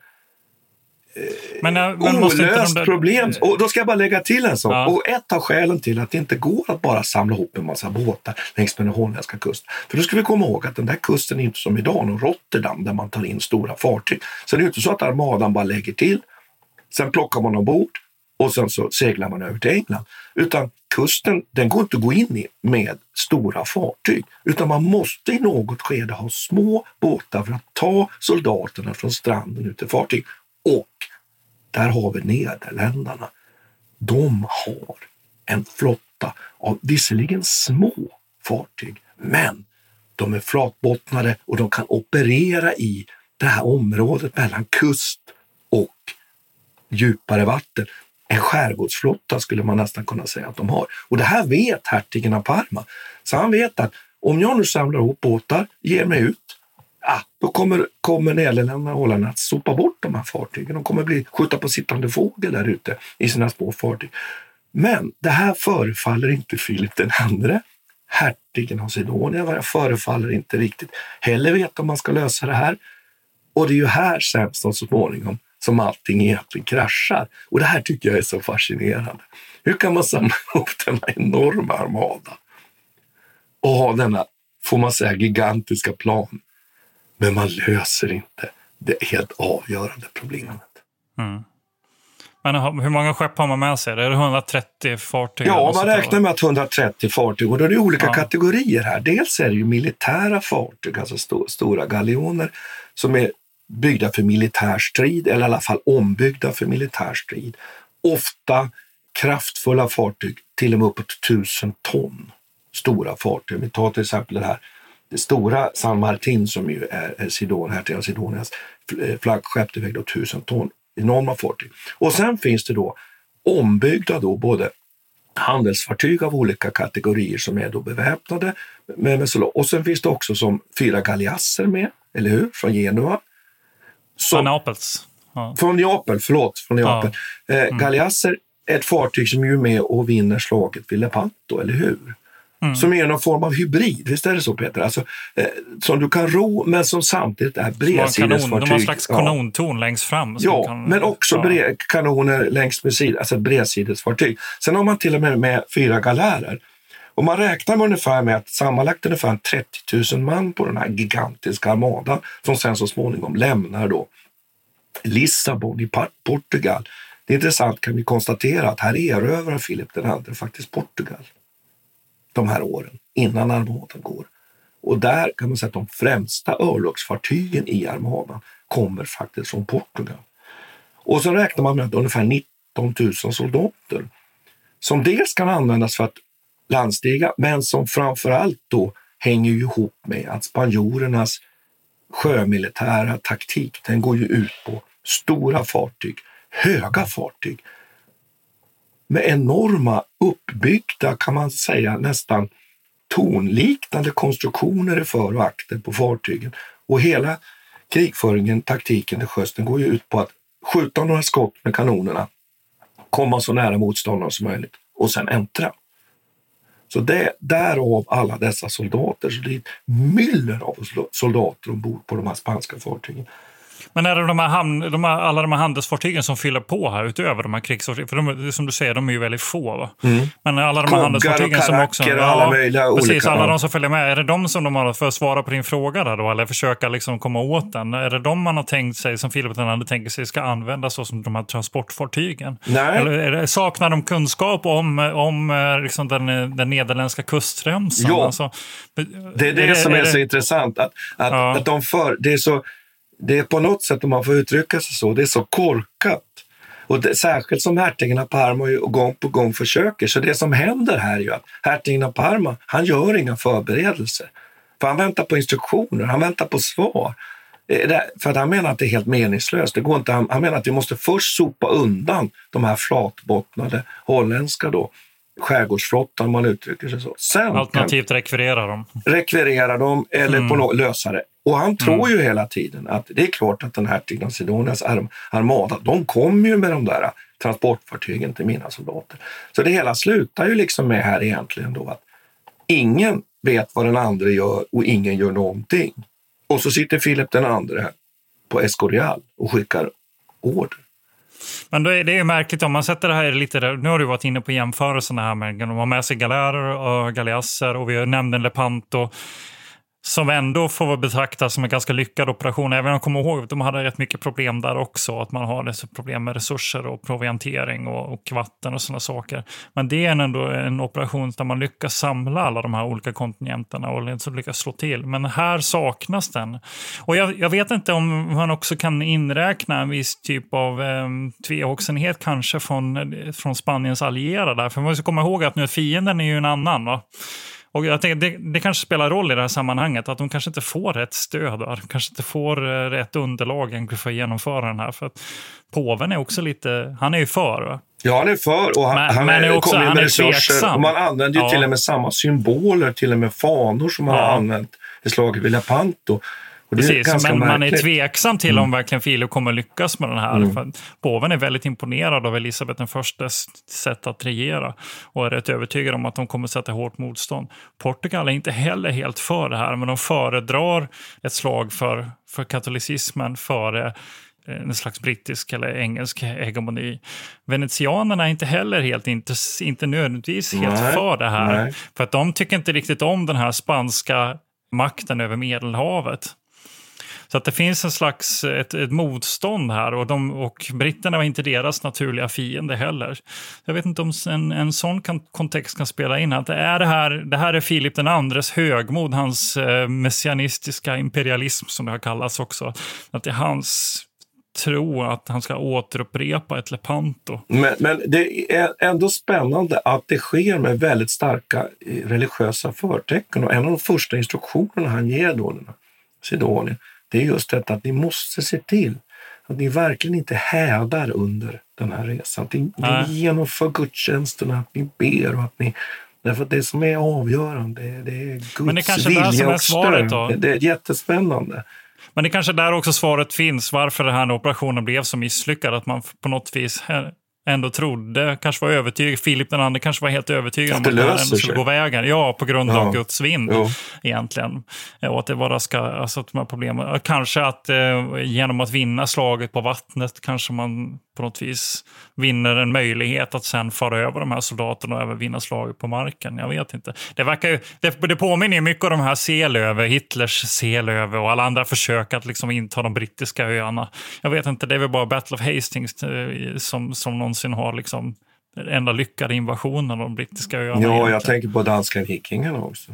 Men, äh, men måste inte olöst där- problem. Och då ska jag bara lägga till en sak. Ja. Och ett av skälen till att det inte går att bara samla ihop en massa båtar längs med den holländska kusten. För då ska vi komma ihåg att den där kusten är inte som idag, någon Rotterdam där man tar in stora fartyg. Så det är inte så att armadan bara lägger till, sen plockar man ombord och sen så seglar man över till England. Utan kusten, den går inte att gå in i med stora fartyg. Utan man måste i något skede ha små båtar för att ta soldaterna från stranden ut till fartyg. Och där har vi Nederländerna. De har en flotta av visserligen små fartyg, men de är flatbottnade och de kan operera i det här området mellan kust och djupare vatten. En skärgårdsflotta skulle man nästan kunna säga att de har. Och det här vet hertigen av Parma. Så han vet att om jag nu samlar ihop båtar, ger mig ut, ah, då kommer, kommer Nederländerna och Holland att sopa bort de här fartygen. De kommer bli skjuta på sittande fågel där ute i sina små fartyg. Men det här förefaller inte Filip den andre, hertigen av Sidonia, förefaller inte riktigt heller veta om man ska lösa det här. Och det är ju här sen så småningom som allting egentligen kraschar. Och det här tycker jag är så fascinerande. Hur kan man samla ihop denna enorma armada och ha denna, får man säga, gigantiska plan? Men man löser inte det helt avgörande problemet. Mm. Men hur många skepp har man med sig? Är det 130 fartyg? Ja, man räknar med att 130 fartyg och då är det olika Ja. kategorier här. Dels är det ju militära fartyg, alltså sto- stora galjoner som är byggda för militär strid eller i alla fall ombyggda för militär strid. Ofta kraftfulla fartyg, till och med uppåt 1000 ton stora fartyg. Vi tar till exempel det här det stora San Martin som ju är, är Sidon, här Sidonias eh, flaggskepp, det vägde tusen 1000 ton. Enorma fartyg. Och sen finns det då ombyggda då både handelsfartyg av olika kategorier som är då beväpnade. Med, med och sen finns det också som fyra galeasser med, eller hur? Från Genua. Från Napels. Ja. Från Neapel, förlåt. Från Neapel. Ja. Eh, Galeasser är ett fartyg som är med och vinner slaget vid Lepanto, eller hur? Mm. Som är någon form av hybrid, visst är det så Peter? Alltså, eh, som du kan ro men som samtidigt är bredsidesfartyg. de har en slags Ja. kanontorn längst fram. Ja, kan- men också ja. kanoner längs med sid, alltså ett bredsidesfartyg. Sen har man till och med med fyra galärer. Och man räknar med ungefär med att sammanlagt ungefär 30 000 man på den här gigantiska armadan som sen så småningom lämnar då Lissabon i Portugal. Det är intressant kan vi konstatera att här erövrar Filip den andre faktiskt Portugal de här åren innan armadan går. Och där kan man säga att de främsta örlogsfartygen i armadan kommer faktiskt från Portugal. Och så räknar man med att ungefär 19 000 soldater som dels kan användas för att landstiga, men som framför allt då hänger ihop med att spanjorernas sjömilitära taktik, den går ju ut på stora fartyg, höga fartyg med enorma uppbyggda, kan man säga, nästan tornliknande konstruktioner i för och akter på fartygen. Och hela krigföringen, taktiken till sjöss, den går ju ut på att skjuta några skott med kanonerna, komma så nära motståndaren som möjligt och sen äntra. Så det, därav alla dessa soldater. Så det är ett myller av soldater ombord på de här spanska fartygen. Men är det de här hamn, de här, alla de här handelsfartygen som fyller på här utöver de här krigsfartygen? För de, är- som du säger, de är ju väldigt få. Va? Mm. Men alla de här Koggar handelsfartygen och som också... och alla möjliga precis, olika, alla de som följer med. Är det de som de har för att svara på din fråga där då? Eller försöka liksom komma åt den? Är det de man har tänkt sig, som Filip den andre tänker sig, ska användas så som de här transportfartygen? Nej. Eller är det, saknar de kunskap om, om eh, liksom den, den nederländska kustremsan? Ja. Alltså, Det är det, som är, så intressant. Att, att, Ja. att de för, det, är så, det är på något sätt, om man får uttrycka sig så, det är så korkat. Och det, särskilt som hertigen av Parma ju gång på gång försöker. Så det som händer här är ju att hertigen av Parma, han gör inga förberedelser. För han väntar på instruktioner, han väntar på svar. Eh, för att han menar att det är helt meningslöst. Det går inte, han, han menar att vi måste först sopa undan de här flatbottnade holländska då, skärgårdsflottan, om man uttrycker sig så. Sen kan- Alternativt rekvirera dem. rekvirera dem eller Mm. på något, lösa det. Och han tror ju hela tiden att det är klart att den här av Sidonias arm, armada, de kommer ju med de där transportfartygen till mina soldater. Så det hela slutar ju liksom med här egentligen då att ingen vet vad den andra gör och ingen gör någonting. Och så sitter Filip den andre på Escorial och skickar order. Men det är det ju märkligt om man sätter det här lite, där, nu har du varit inne på jämförelserna här med att har med sig galärer och galeasser och vi nämnde Lepanto som ändå får betraktas som en ganska lyckad operation. Även om jag kommer ihåg att de hade rätt mycket problem där också. Att man har problem med resurser och proviantering och, och vatten och sådana saker. Men det är ändå en operation där man lyckas samla alla de här olika kontingenterna och liksom lyckas slå till. Men här saknas den. Och jag, jag vet inte om man också kan inräkna en viss typ av eh, tvehågsenhet kanske från, eh, från Spaniens allierade. För man måste komma ihåg att nu fienden är ju en annan. Va? Och jag tänker, det, det kanske spelar roll i det här sammanhanget att de kanske inte får rätt stöd. De kanske inte får eh, rätt underlag för att genomföra den här. För att påven är också lite, han är ju för. Va? Ja, han är för och han, Men- han men är, också- kommer han med är resurser. tveksam. Och man använder ju Ja. till och med samma symboler, till och med fanor som man Ja. har använt i slaget vid Lepanto. Precis, men man är tveksam till om verkligen Filip kommer lyckas med den här. Mm. För påven är väldigt imponerad av Elisabeth den förstes sätt att regera och är rätt övertygad om att de kommer sätta hårt motstånd. Portugal är inte heller helt för det här, men de föredrar ett slag för, för katolicismen före eh, en slags brittisk eller engelsk hegemoni. Venetianerna är inte heller helt intress- inte nödvändigtvis helt Nej, för det här. nej. För att de tycker inte riktigt om den här spanska makten över Medelhavet. Så att det finns en slags ett, ett motstånd här och, de, och britterna var inte deras naturliga fiende heller. Jag vet inte om en, en sån kan, kontext kan spela in. Att det, är det, här, det här är Filip den andres högmod, hans eh, messianistiska imperialism som det har kallats också. Att det är hans tro att han ska återupprepa ett Lepanto. Men, men det är ändå spännande att det sker med väldigt starka eh, religiösa förtecken. Och en av de första instruktionerna han ger då, Sidonien, det är just detta att ni måste se till att ni verkligen inte hädar under den här resan. Att ni, Nej. ni genomför gudstjänsterna, att ni ber och att ni... Därför att det som är avgörande, det är Guds Men det kanske är där som vilja är svaret då. Det, det är jättespännande. Men det kanske där också svaret finns varför den här operationen blev så misslyckad. Att man på något vis ändå trodde, kanske var övertygad, Filip den andre kanske var helt övertygad om att det här ändå skulle gå vägen. Ja, på grund Ja. av Guds vind Jo. egentligen. Och att det bara ska, alltså att de här problemen, kanske att eh, genom att vinna slaget på vattnet kanske man på något vis vinner en möjlighet att sen fara över de här soldaterna och även vinna slaget på marken. Jag vet inte. Det, verkar ju, det, det påminner mycket om de här Selöve, Hitlers Selöve och alla andra försök att liksom inta de brittiska öarna. Jag vet inte, det är väl bara Battle of Hastings eh, som, som någonsin har liksom den enda lyckade invasionen av de brittiska öarna. Ja, egentligen. jag tänker på danska vikingarna också.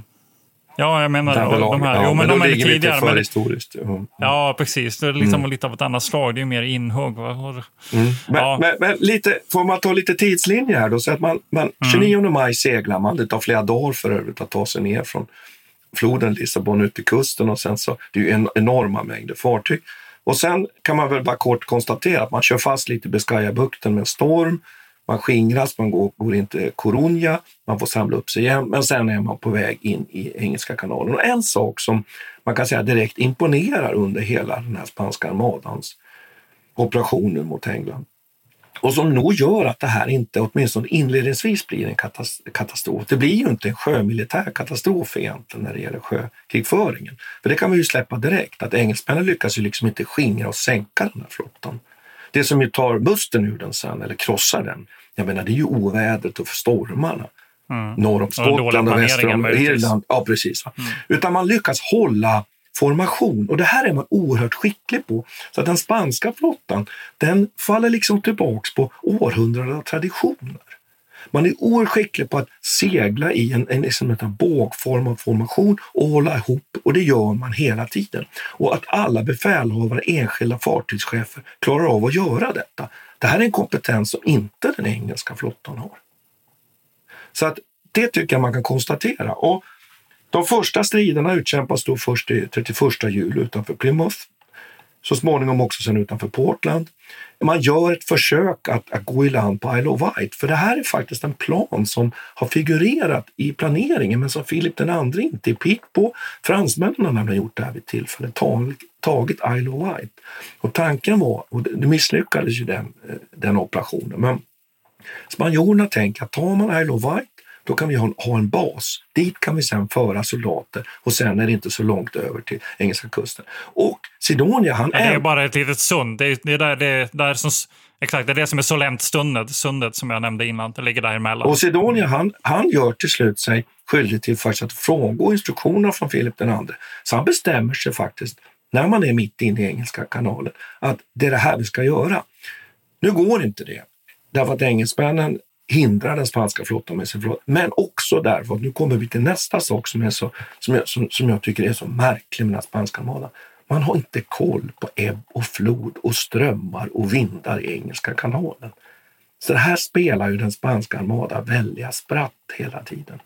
Ja, jag menar Där de här. ja, jo, men, de, är ligger lite tidigare. för Men, historiskt. Ja. precis. Det är liksom Mm. lite av ett annat slag. Det är mer inhugg. Mm. Men, Ja. men, men lite, får man ta lite tidslinje här då? Så att man, man, Mm. 29 maj seglar man. Det tar flera dagar för övrigt att ta sig ner från floden Lissabon ut till kusten och sen så, det är ju en, enorma mängder fartyg. Och sen kan man väl bara kort konstatera att man kör fast lite i Biscayabukten med en storm. Man skingras, man går, går inte Coruña, man får samla upp sig igen, men sen är man på väg in i Engelska kanalen. Och en sak som man kan säga direkt imponerar under hela den här spanska armadans operationer mot England och som nog gör att det här inte åtminstone inledningsvis blir en katastrof. Det blir ju inte en sjömilitär katastrof egentligen när det gäller sjökrigföringen. För det kan vi ju släppa direkt, att engelsmännen lyckas ju liksom inte skingra och sänka den här flottan. Det som ju tar musten ur den sen, eller krossar den, jag menar det är ju ovädret och stormarna. Mm. Norr om Skottland och väster om. Irland. Ja, precis. va. Utan man lyckas hålla formation och det här är man oerhört skicklig på. Så att den spanska flottan, den faller liksom tillbaks på århundraden av traditioner. Man är oerhört skicklig på att segla i en, en, liksom en bågform av formation och hålla ihop och det gör man hela tiden. Och att alla befälhavare, enskilda fartygschefer klarar av att göra detta. Det här är en kompetens som inte den engelska flottan har. Så att det tycker jag man kan konstatera. Och de första striderna utkämpas då först 31 juli utanför Plymouth. Så småningom också sen utanför Portland. Man gör ett försök att, att gå i land på Isle of Wight, för det här är faktiskt en plan som har figurerat i planeringen, men som Filip II inte är pigg på. Fransmännen har nämligen gjort det här vid tillfället, tagit, tagit Isle of Wight. Och tanken var, och det misslyckades ju den, eh, den operationen, men spanjorerna tänker att tar man Isle of Wight då kan vi ha, ha en bas. Dit kan vi sen föra soldater och sen är det inte så långt över till engelska kusten. Och Sidonia, han Nej, det är bara ett litet sund. Det är, det är där, det är där som, exakt, det är det som är Solentsundet, sundet som jag nämnde innan. Det ligger däremellan. Och Sidonia, han, han gör till slut sig skyldig till faktiskt att frångå instruktioner från Filip II. Så han bestämmer sig faktiskt, när man är mitt inne i Engelska kanalen, att det är det här vi ska göra. Nu går inte det, därför att engelsmännen hindrar den spanska flottan med sin flotta. Men också därför att nu kommer vi till nästa sak som, är så, som, jag, som, som jag tycker är så märklig med den spanska armadan. Man har inte koll på ebb och flod och strömmar och vindar i Engelska kanalen. Så det här spelar ju den spanska armadan väldiga spratt hela tiden.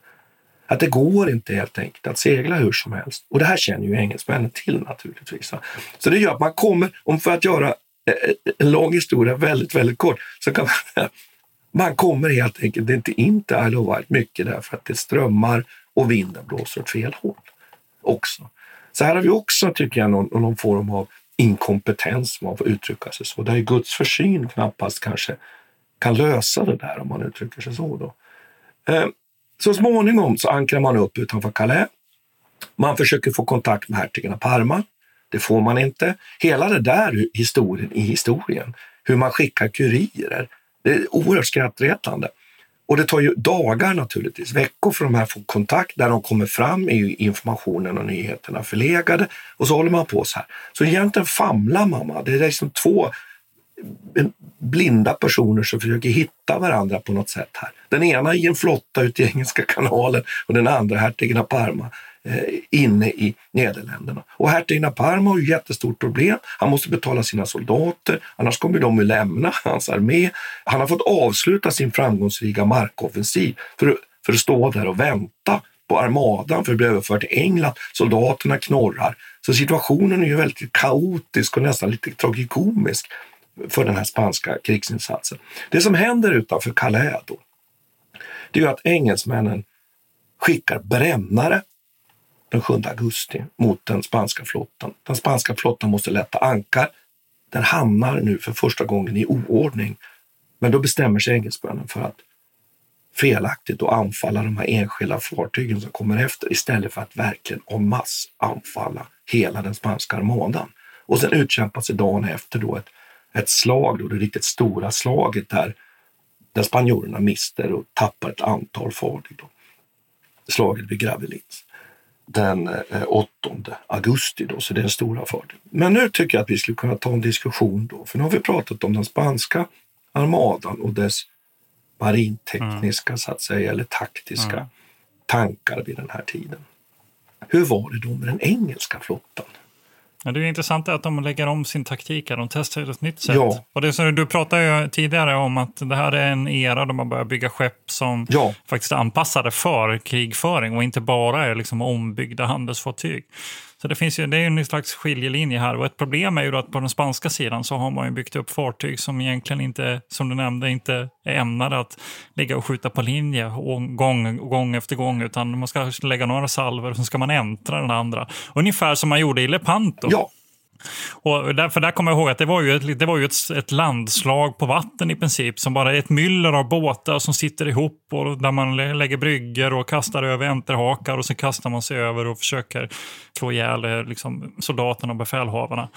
Att det går inte helt enkelt att segla hur som helst. Och det här känner ju engelsmännen till naturligtvis. Så det gör att man kommer, om för att göra eh, eh, en lång historia väldigt, väldigt kort, så kan man man kommer helt enkelt inte in till Isle of Wight mycket därför att det strömmar och vinden blåser åt fel håll också. Så här har vi också, tycker jag, någon, någon form av inkompetens, om man får uttrycka sig så. Där Guds försyn knappast kanske kan lösa det där, om man uttrycker sig så. Då. Eh, så småningom så ankrar man upp utanför Calais. Man försöker få kontakt med hertigen av Parma. Det får man inte. Hela det där historien i historien, hur man skickar kurirer, det är oerhört skrattretande. Och det tar ju dagar naturligtvis, veckor för de här att få kontakt. Där de kommer fram är ju informationen och nyheterna förlegade och så håller man på så här. Så egentligen famlar mamma. Det är liksom två blinda personer som försöker hitta varandra på något sätt här. Den ena i en flotta ute i Engelska kanalen och den andra hertigen av Parma Eh, inne i Nederländerna. Och hertigen av Parma har ju jättestort problem. Han måste betala sina soldater, annars kommer de att lämna hans armé. Han har fått avsluta sin framgångsrika markoffensiv för, för att stå där och vänta på armadan för att bli överförd till England. Soldaterna knorrar. Så situationen är ju väldigt kaotisk och nästan lite tragikomisk för den här spanska krigsinsatsen. Det som händer utanför Calais då, det är ju att engelsmännen skickar brännare den 7 augusti mot den spanska flottan. Den spanska flottan måste lätta ankar. Den hamnar nu för första gången i oordning. Men då bestämmer sig engelsmännen för att felaktigt och anfalla de här enskilda fartygen som kommer efter istället för att verkligen en masse anfalla hela den spanska armadan. Och sen utkämpas sig dagen efter då ett, ett slag, då det riktigt stora slaget där, där spanjorerna mister och tappar ett antal fartyg. Då. Slaget vid Gravelins den 8 eh, augusti. Då, så det är en stor fördel. Men nu tycker jag att vi skulle kunna ta en diskussion då, för nu har vi pratat om den spanska armadan och dess marintekniska, mm. så att säga, eller taktiska mm. tankar vid den här tiden. Hur var det då med den engelska flottan? Ja, det är intressant att de lägger om sin taktik. Här. De testar ett nytt sätt. Ja. Och det som du pratade tidigare om att det här är en era där man börjar bygga skepp som ja. faktiskt är anpassade för krigföring och inte bara är liksom ombyggda handelsfartyg. Så det, finns ju, det är en slags skiljelinje här. Och ett problem är ju att på den spanska sidan så har man ju byggt upp fartyg som egentligen inte, som du nämnde, inte är ämnade att ligga och skjuta på linje gång, gång efter gång. Utan man ska lägga några salver och så ska man äntra den andra. Ungefär som man gjorde i Lepanto. Ja. Och därför där kommer jag ihåg att det var ju, ett, det var ju ett, ett, landslag på vatten i princip. Som bara är ett myller av båtar som sitter ihop och där man lägger brygger och kastar över enterhakar och så kastar man sig över och försöker slå ihjäl eh, liksom, soldaterna och befälhavarna.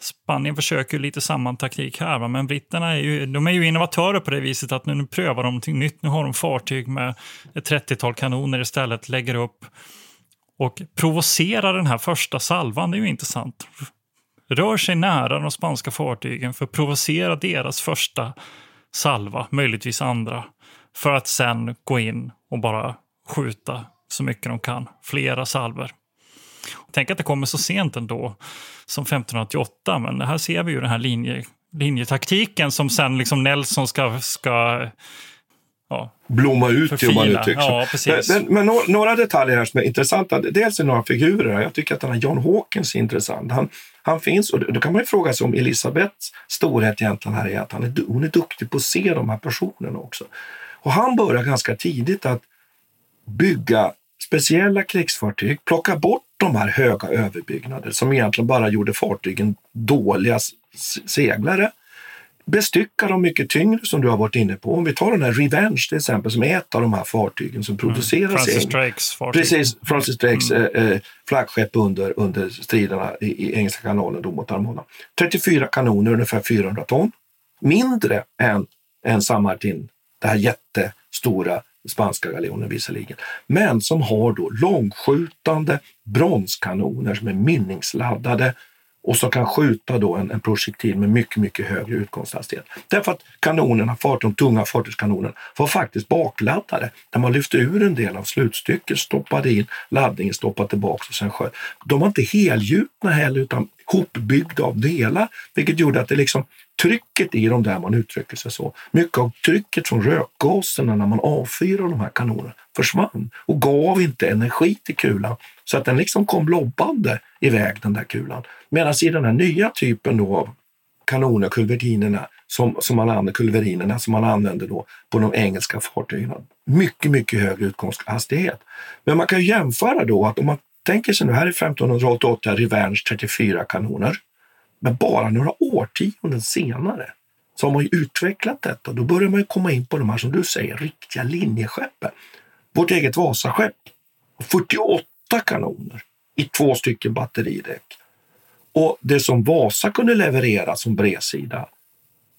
Spanien försöker lite samma taktik här, va? men britterna är ju, de är ju innovatörer på det viset att nu, nu prövar de någonting nytt. Nu har de fartyg med ett 30-tal kanoner istället, lägger upp och provocerar den här första salvan. Det är ju intressant rör sig nära de spanska fartygen för att provocera deras första salva, möjligtvis andra, för att sen gå in och bara skjuta så mycket de kan, flera salver. Tänk att det kommer så sent ändå som 1588, men här ser vi ju den här linje, linjetaktiken som sen liksom Nelson ska, ska ja, blomma ut i, om man uttrycker ja, Men, men, men, några detaljer här som är intressanta. Dels är några figurer. Jag tycker att den här John Hawkins är intressant. Han, han finns och då kan man ju fråga sig om Elisabeths storhet egentligen här är att han är, hon är duktig på att se de här personerna också. Och han börjar ganska tidigt att bygga speciella krigsfartyg, plocka bort de här höga överbyggnader som egentligen bara gjorde fartygen dåliga seglare bestycka dem mycket tyngre som du har varit inne på. Om vi tar den här Revenge till exempel som är ett av de här fartygen som produceras Mm. Francis Drakes fartyg. Precis, Francis Drakes Mm. eh, eh, flaggskepp under, under striderna i, i Engelska kanalen då mot Armada. 34 kanoner, ungefär 400 ton. Mindre än, än San Martin, det här jättestora spanska galjonen visserligen. Men som har då långskjutande bronskanoner som är mynningsladdade och som kan skjuta då en, en projektil med mycket, mycket högre utgångshastighet. Därför att kanonerna, de tunga fartygskanonerna, var faktiskt bakladdade. Där man lyfte ur en del av slutstycket, stoppade in laddningen, stoppade tillbaka och sen sköt. De var inte helgjutna heller utan hopbyggda av delar, vilket gjorde att det liksom trycket i dem där man uttrycker sig så. Mycket av trycket från rökgaserna när man avfyrade de här kanonerna försvann och gav inte energi till kulan så att den liksom kom lobbande iväg den där kulan. Medan i den här nya typen då av kanoner, kulvertinerna, som, som man använder, kulverinerna som man använder då på de engelska fartygen, mycket, mycket högre utgångshastighet. Men man kan ju jämföra då att om man tänker sig nu, här är 1588 Revenge 34 kanoner, men bara några årtionden senare så har man ju utvecklat detta. Då börjar man ju komma in på de här, som du säger, riktiga linjeskeppen. Vårt eget Vasaskepp, 48 kanoner i två stycken batteridäck. Och det som Vasa kunde leverera som bredsida,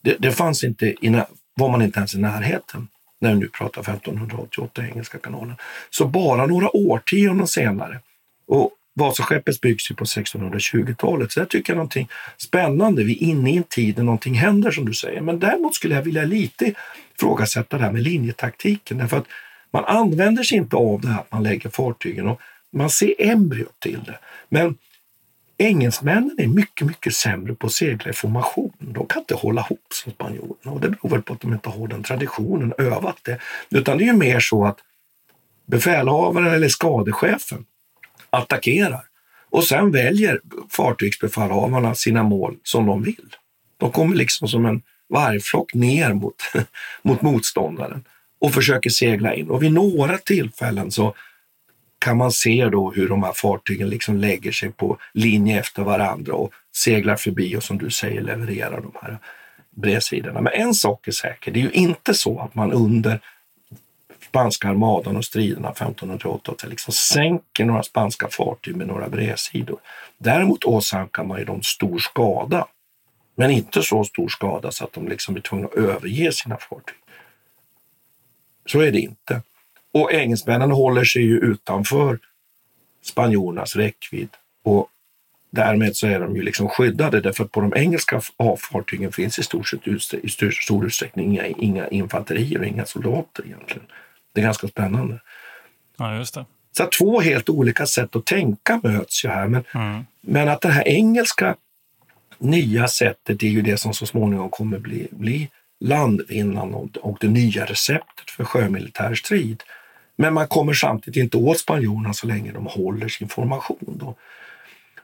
det, det fanns inte i, var man inte ens i närheten när vi nu pratar 1588 engelska kanalen. Så bara några årtionden senare, och Vasaskeppet byggs ju på 1620-talet, så jag tycker jag är någonting spännande. Vi är inne i en tid när någonting händer som du säger. Men däremot skulle jag vilja lite ifrågasätta det här med linjetaktiken. Därför att man använder sig inte av det här att man lägger fartygen och man ser embryot till det. Men engelsmännen är mycket, mycket sämre på att segla i formation. De kan inte hålla ihop som spanjorerna och det beror väl på att de inte har den traditionen, övat det. Utan det är ju mer så att befälhavaren eller skadechefen attackerar och sen väljer fartygsbefälhavarna sina mål som de vill. De kommer liksom som en vargflock ner mot, mot motståndaren och försöker segla in. Och vid några tillfällen så kan man se då hur de här fartygen liksom lägger sig på linje efter varandra och seglar förbi och som du säger levererar de här bredsidorna. Men en sak är säker, det är ju inte så att man under spanska armadan och striderna 1588 liksom sänker några spanska fartyg med några bredsidor. Däremot åsamkar man ju dem stor skada, men inte så stor skada så att de liksom blir tvungna att överge sina fartyg. Så är det inte. Och engelsmännen håller sig ju utanför spanjorernas räckvidd och därmed så är de ju liksom skyddade därför att på de engelska A-fartygen finns i stort sett i stor, utsträckning inga, inga infanterier och inga soldater egentligen. Det är ganska spännande. Ja, just det. Så två helt olika sätt att tänka möts ju här. Men, Mm. men att det här engelska nya sättet är ju det som så småningom kommer bli, bli landvinnan och, och det nya receptet för sjömilitär strid. Men man kommer samtidigt inte åt spanjorerna så länge de håller sin formation. Då.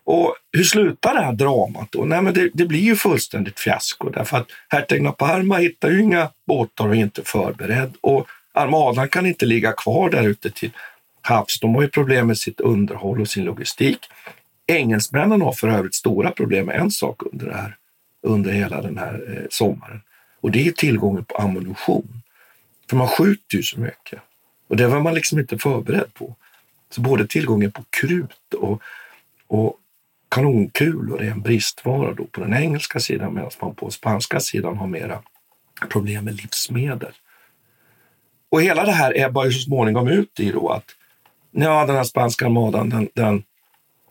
Och hur slutar det här dramat då? Nej, men det, det blir ju fullständigt fiasko därför att hertigen av Parma hittar ju inga båtar och är inte förberedd och armadan kan inte ligga kvar där ute till havs. De har ju problem med sitt underhåll och sin logistik. Engelsmännen har för övrigt stora problem med en sak under, det här, under hela den här eh, sommaren och det är tillgången på ammunition. För man skjuter ju så mycket och det var man liksom inte förberedd på. Så både tillgången på krut och, och kanonkulor är en bristvara då på den engelska sidan medan man på spanska sidan har mera problem med livsmedel. Och hela det här ebbar ju så småningom ut i då att ja, den här spanska armadan, den, den,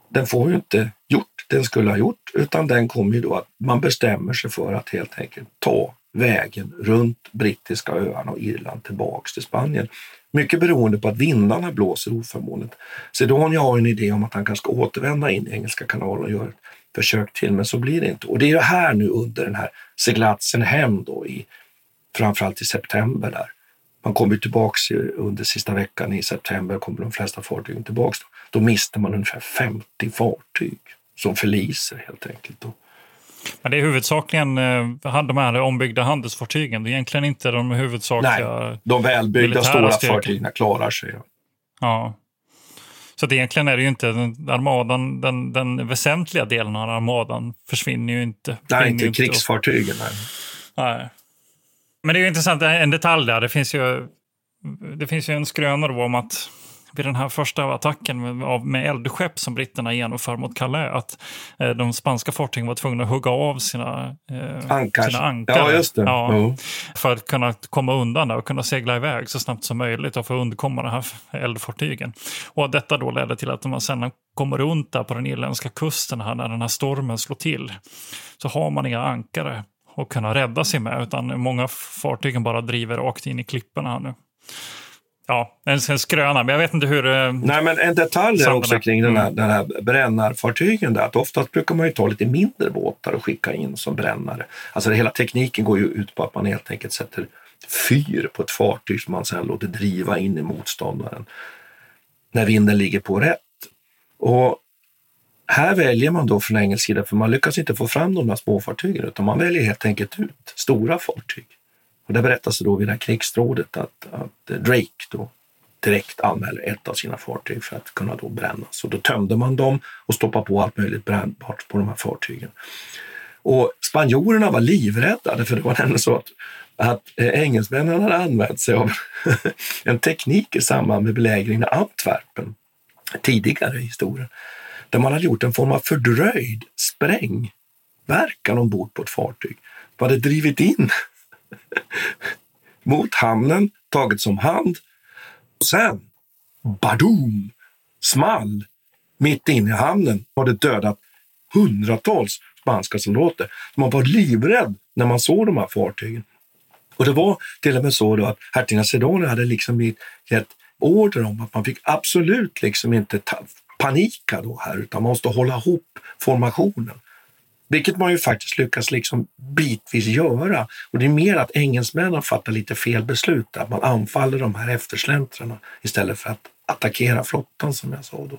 den får ju inte gjort det den skulle ha gjort, utan den kommer ju då att man bestämmer sig för att helt enkelt ta vägen runt brittiska öarna och Irland tillbaks till Spanien. Mycket beroende på att vindarna blåser oförmånligt. Sedonia har en idé om att han kanske ska återvända in i Engelska kanalen och göra ett försök till, men så blir det inte. Och det är ju här nu under den här seglatsen hem då i framförallt i september där. Man kommer tillbaks under sista veckan i september kommer de flesta fartygen tillbaks. Då, då mister man ungefär 50 fartyg som förliser helt enkelt. Då. Men det är huvudsakligen eh, de här ombyggda handelsfartygen. Det är egentligen inte de huvudsakliga Nej, de välbyggda stora fartygen klarar sig. Ja. Så att egentligen är det ju inte armadan, den, den väsentliga delen av armadan försvinner ju inte. Nej, inte krigsfartygen. Nej. Nej. Men det är ju intressant, en detalj där. Det finns ju, det finns ju en skröna då om att vid den här första attacken med, med eldskepp som britterna genomför mot Calais, att eh, de spanska fartygen var tvungna att hugga av sina, eh, Ankar. sina ankar. Ja, just det. Ja, Jo. För att kunna komma undan där och kunna segla iväg så snabbt som möjligt och få undkomma de här eldfartygen. Och detta då ledde till att man sen kommer runt där på den irländska kusten här när den här stormen slår till så har man inga ankare att kunna rädda sig med utan många fartygen bara driver rakt in i klipporna här nu. Ja, en, en skröna, men jag vet inte hur... eh, Nej, men en detalj är också kring den här, Mm. den här brännarfartygen. Där, att oftast brukar man ju ta lite mindre båtar och skicka in som brännare. Alltså hela tekniken går ju ut på att man helt enkelt sätter fyr på ett fartyg som man sedan låter driva in i motståndaren när vinden ligger på rätt. Och här väljer man då från engelsk sida, för man lyckas inte få fram de här småfartygen utan man väljer helt enkelt ut stora fartyg. Och det berättas då vid det här krigsrådet att, att Drake då direkt anmäler ett av sina fartyg för att kunna då brännas. Och då tömde man dem och stoppade på allt möjligt brännbart på de här fartygen. Och spanjorerna var livrädda, för det var nämligen så att, att eh, engelsmännen hade använt sig av en teknik i samband med belägringen av Antwerpen tidigare i historien, där man hade gjort en form av fördröjd sprängverkan ombord på ett fartyg. Man hade drivit in mot hamnen, tagits om hand och sen, Badoom! small mitt inne i hamnen har det dödat hundratals spanska soldater. Man var livrädd när man såg de här fartygen. Och det var till och med så då att hertigen Sedona hade liksom gett- gett order om att man fick absolut liksom inte ta, panika då här, utan man måste hålla ihop formationen. Vilket man ju faktiskt lyckas liksom bitvis göra. Och det är mer att engelsmännen fattar lite fel beslut, att man anfaller de här eftersläntrarna istället för att attackera flottan som jag sa då.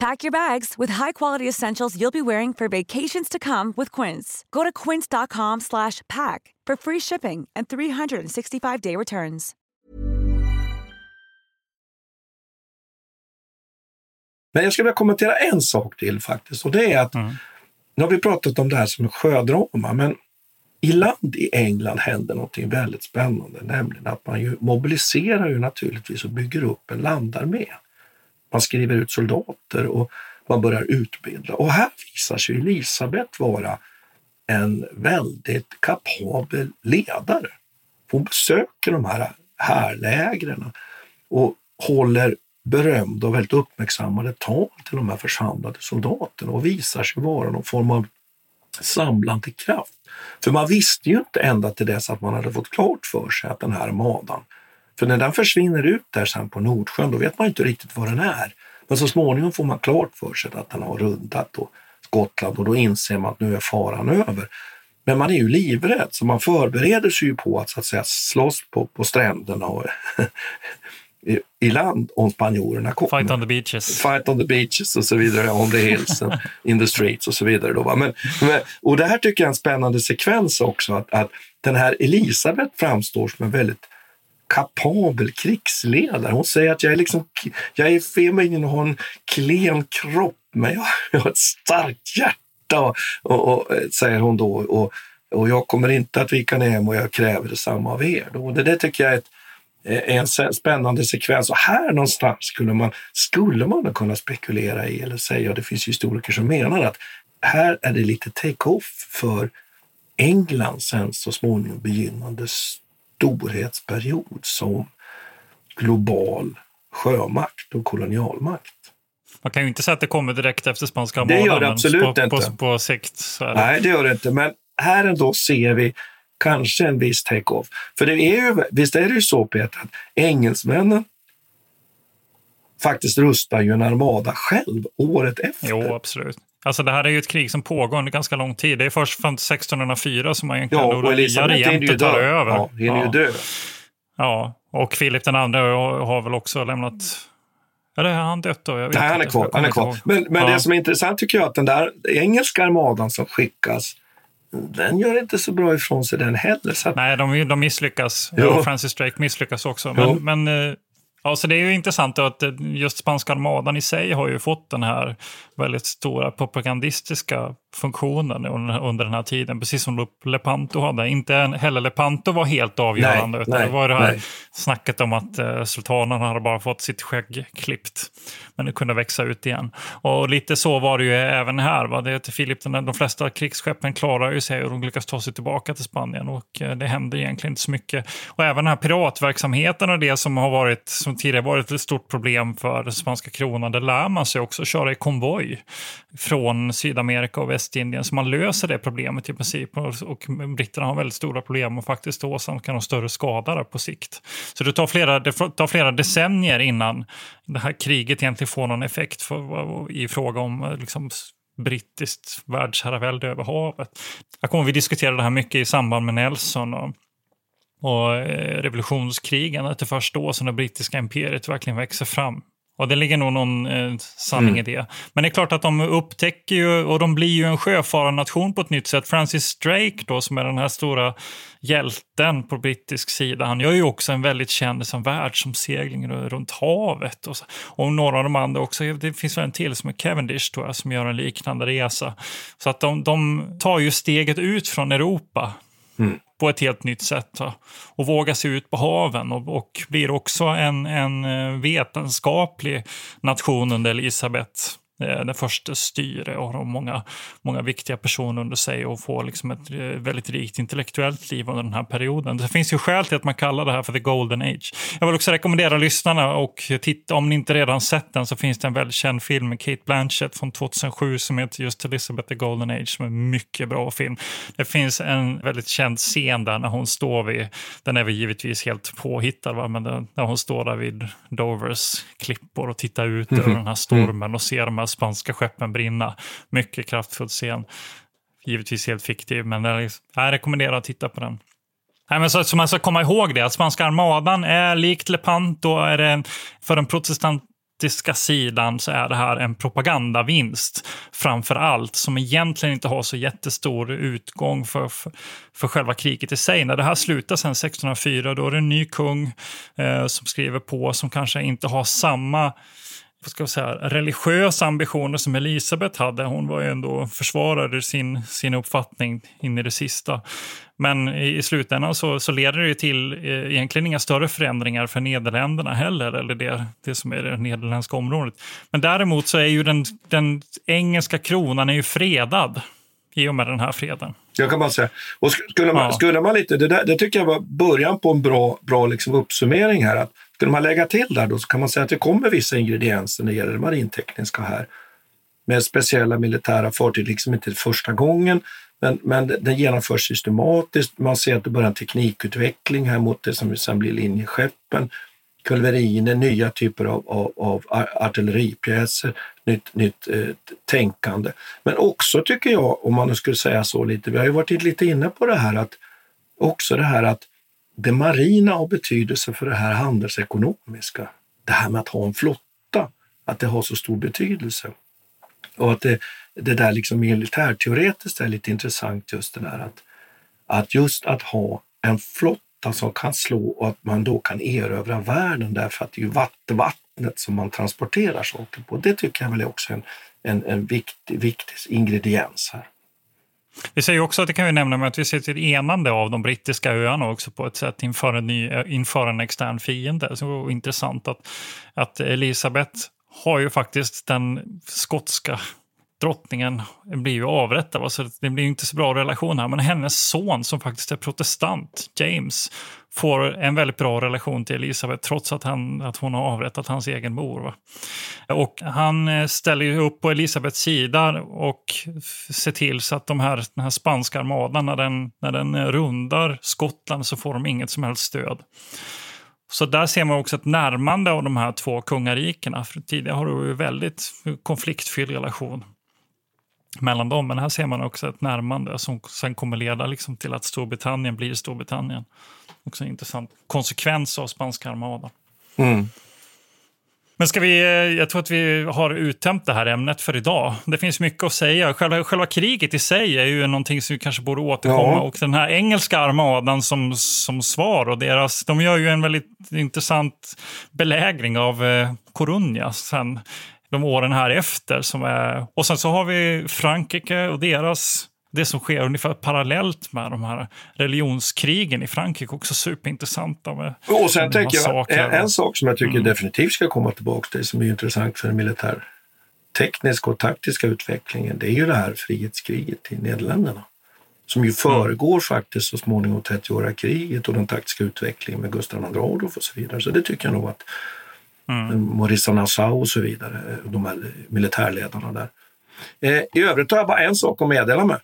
Pack your bags with high-quality essentials you'll be wearing for vacations to come with Quince. Go to quince.com slash pack for free shipping and 365-day returns. Men jag skulle vilja kommentera en sak till faktiskt och det är att nu har vi pratat om det här som en sjödrama, men i land i England händer någonting väldigt spännande, nämligen att man ju mobiliserar ju naturligtvis och bygger upp en landarmé. Man skriver ut soldater och man börjar utbilda. Och här visar sig Elisabeth vara en väldigt kapabel ledare. Hon besöker de här härlägren och håller berömda och väldigt uppmärksammade tal till de här församlade soldaterna och visar sig vara någon form av samlande kraft. För man visste ju inte ända till dess att man hade fått klart för sig att den här madan, för när den försvinner ut där sen på Nordsjön, då vet man inte riktigt vad den är. Men så småningom får man klart för sig att den har rundat och Skottland och då inser man att nu är faran över. Men man är ju livrädd, så man förbereder sig ju på att, så att säga, slåss på, på stränderna och i, i land om spanjorerna kommer. Fight on the beaches. Fight on the beaches och så vidare, on the hills and in the streets och så vidare. Då, va? Men, men, och det här tycker jag är en spännande sekvens också, att, att den här Elisabeth framstår som en väldigt kapabel krigsledare. Hon säger att jag är, liksom, jag är feminin och har en klen kropp, men jag, jag har ett starkt hjärta, och, och, och, säger hon då. Och, och jag kommer inte att vika ner mig och jag kräver detsamma av er. Och Det där tycker jag är, ett, är en spännande sekvens. Och här någonstans skulle man, skulle man kunna spekulera i eller säga, och det finns historiker som menar att här är det lite take-off för England sen så småningom begynnande storhetsperiod som global sjömakt och kolonialmakt. Man kan ju inte säga att det kommer direkt efter spanska armadan. Det gör det absolut på, inte. På, på sikt. Nej, det gör det inte. Men här ändå ser vi kanske en viss take-off. För det är ju, visst är det ju så, Peter, att engelsmännen faktiskt rustar ju en armada själv året efter. Jo, absolut. Alltså det här är ju ett krig som pågår under ganska lång tid. Det är först från 1604 som man egentligen ja, och Elisabeth tar över. Ja, hinner ja. ju dö. Ja, och Filip den andra har väl också lämnat eller har han dött då? Nej, han är kvar. Han är kvar. Men, men ja. det som är intressant tycker jag att den där engelska armadan som skickas, den gör inte så bra ifrån sig den heller. Att... Nej, de, de misslyckas. Ja. Francis Drake misslyckas också. Men, men eh, Ja, så det är ju intressant att eh, just spanska armadan i sig har ju fått den här väldigt stora propagandistiska funktionen under den här tiden, precis som Lepanto hade. Inte heller Lepanto var helt avgörande, nej, utan nej, det var det här nej. snacket om att eh, sultanen hade bara fått sitt skägg klippt, men det kunde växa ut igen. Och lite så var det ju även här. Va? Det till Filip, de flesta krigsskeppen klarar ju sig och de lyckas ta sig tillbaka till Spanien och eh, det händer egentligen inte så mycket. Och även den här piratverksamheten och det som har varit, som tidigare varit ett stort problem för spanska kronan, det lär man sig också köra i konvoj från Sydamerika och Västindien. Så man löser det problemet i princip. Och, och britterna har väldigt stora problem och faktiskt åsamkar de större skada på sikt. Så det tar, flera, det tar flera decennier innan det här kriget egentligen får någon effekt för, i fråga om liksom, brittiskt världsherravälde över havet. Jag kommer vi diskutera det här mycket i samband med Nelson och, och eh, revolutionskrigen. Att det är först då som det brittiska imperiet verkligen växer fram. Och det ligger nog någon eh, sanning mm. i det. Men det är klart att de upptäcker ju, och de blir ju en sjöfararnation på ett nytt sätt. Francis Drake då, som är den här stora hjälten på brittisk sida, han gör ju också en väldigt känd som världsomsegling runt havet. Och, så. och några av de andra också, det finns väl en till som är Cavendish tror jag, som gör en liknande resa. Så att de, de tar ju steget ut från Europa. Mm på ett helt nytt sätt. Och våga sig ut på haven och, och blir också en, en eh, vetenskaplig nation under Elisabeth den första styre och har många, många viktiga personer under sig och får liksom ett eh, väldigt rikt intellektuellt liv under den här perioden. Det finns ju skäl till att man kallar det här för the golden age. Jag vill också rekommendera lyssnarna och titta, om ni inte redan sett den så finns det en väldigt känd film med Kate Blanchett från 2007 som heter just Elizabeth the golden age som är en mycket bra film. Det finns en väldigt känd scen där när hon står vid, den är väl givetvis helt påhittad, va? men när hon står där vid Dovers klippor och tittar ut mm -hmm. över den här stormen och ser de här spanska skeppen brinna. Mycket kraftfull scen. Givetvis helt fiktiv, men liksom- jag rekommenderar att titta på den. Nej, men så, så man ska komma ihåg det, att spanska armadan är likt Lepanto, är det för den protestantiska sidan så är det här en propagandavinst framför allt som egentligen inte har så jättestor utgång för, för, för själva kriget i sig. När det här slutar sen 1604 då är det en ny kung eh, som skriver på som kanske inte har samma vad ska jag säga, religiösa ambitioner som Elisabeth hade. Hon var ju ändå försvarade sin, sin uppfattning in i det sista. Men i, i slutändan så, så leder det till eh, egentligen inga större förändringar för Nederländerna heller, eller det, det som är det nederländska området. Men däremot så är ju den, den engelska kronan är ju fredad i och med den här freden. Jag kan bara säga. Och skulle man, ja. skulle man lite, det, där, det tycker jag var början på en bra, bra liksom uppsummering här. Att skulle man lägga till där då så kan man säga att det kommer vissa ingredienser när det gäller det marintekniska här. Med speciella militära fartyg, liksom inte första gången, men, men den genomförs systematiskt. Man ser att det börjar en teknikutveckling här mot det som sen blir linjeskeppen, kulveriner, nya typer av, av, av artilleripjäser, nytt, nytt eh, tänkande. Men också tycker jag, om man nu skulle säga så lite, vi har ju varit lite inne på det här att också det här att det marina har betydelse för det här handelsekonomiska. Det här med att ha en flotta, att det har så stor betydelse. Och att det, det där liksom militärteoretiskt är lite intressant just det där att, att just att ha en flotta som kan slå och att man då kan erövra världen därför att det är ju vattnet som man transporterar saker på. Det tycker jag väl är också en, en, en viktig, viktig ingrediens här. Vi säger också att det kan vi nämna med att vi ser till enande av de brittiska öarna också på ett sätt inför en, ny, eh, inför en extern fiende. Så det intressant att, att Elisabeth har ju faktiskt den skotska drottningen blir ju avrättad. Så det blir inte så bra relation här. Men hennes son som faktiskt är protestant, James, får en väldigt bra relation till Elisabeth trots att, han, att hon har avrättat hans egen mor. Va? Och han eh, ställer ju upp på Elisabeths sida och ser till så att de här, den här spanska armadan, när den, när den rundar Skottland så får de inget som helst stöd. Så där ser man också ett närmande av de här två kungarikena. För tidigare har det en väldigt konfliktfylld relation mellan dem. Men här ser man också ett närmande som sen kommer leda liksom till att Storbritannien blir Storbritannien. Också en intressant konsekvens av spanska armadan. Mm. Men ska vi, eh, jag tror att vi har uttömt det här ämnet för idag. Det finns mycket att säga. Själva, själva kriget i sig är ju någonting som vi kanske borde återkomma. Ja. Och den här engelska armadan som, som svar och deras, de gör ju en väldigt intressant belägring av eh, Coruña sen de åren här efter. Som är, och sen så har vi Frankrike och deras det som sker ungefär parallellt med de här religionskrigen i Frankrike också superintressanta. Med, och sen tänker jag, en, en, sak som jag tycker mm. definitivt ska komma tillbaka till som är intressant för den militär tekniska och taktiska utvecklingen, det är ju det här frihetskriget i Nederländerna. Som ju föregår mm. faktiskt så småningom 30-åriga kriget och den taktiska utvecklingen med Gustav II Adolf och så vidare. Så det tycker jag nog att mm. Maurice Nassau och så vidare, de här militärledarna där. Eh, I övrigt har jag bara en sak att meddela med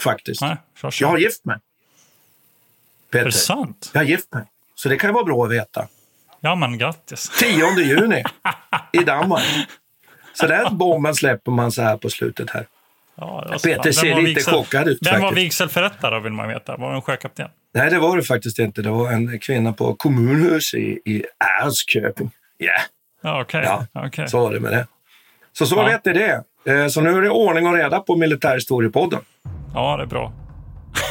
faktiskt. Nej, jag har gift mig. Peter. Är det sant? Jag har gift mig. Så det kan ju vara bra att veta. Ja, men grattis. 10 juni i Danmark. Så den bomben släpper man så här på slutet här. Ja, Peter ser lite vigsel... chockad ut. Vem var vigselförrättare vill man veta? Var det en sjökapten? Nej, det var det faktiskt inte. Det var en kvinna på kommunhus i, i Älvsköping. Yeah. Okay. Ja, okay. så var det med det. Så så ja. vet ni det. Eh, så nu är det ordning och reda på Militärhistoriepodden. Ja, det är bra.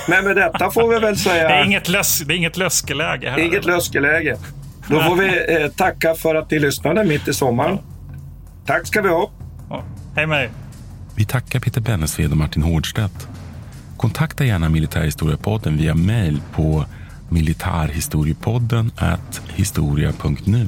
Men med detta får vi väl säga... Det är inget, lös, det är inget löskeläge här. Inget löskeläge. Då får vi eh, tacka för att ni lyssnade mitt i sommaren. Tack ska vi ha. Ja. Hej med Vi tackar Peter Bennesved och Martin Hårdstedt. Kontakta gärna Militärhistoriepodden via mejl på militarhistoriepodden historia.nu.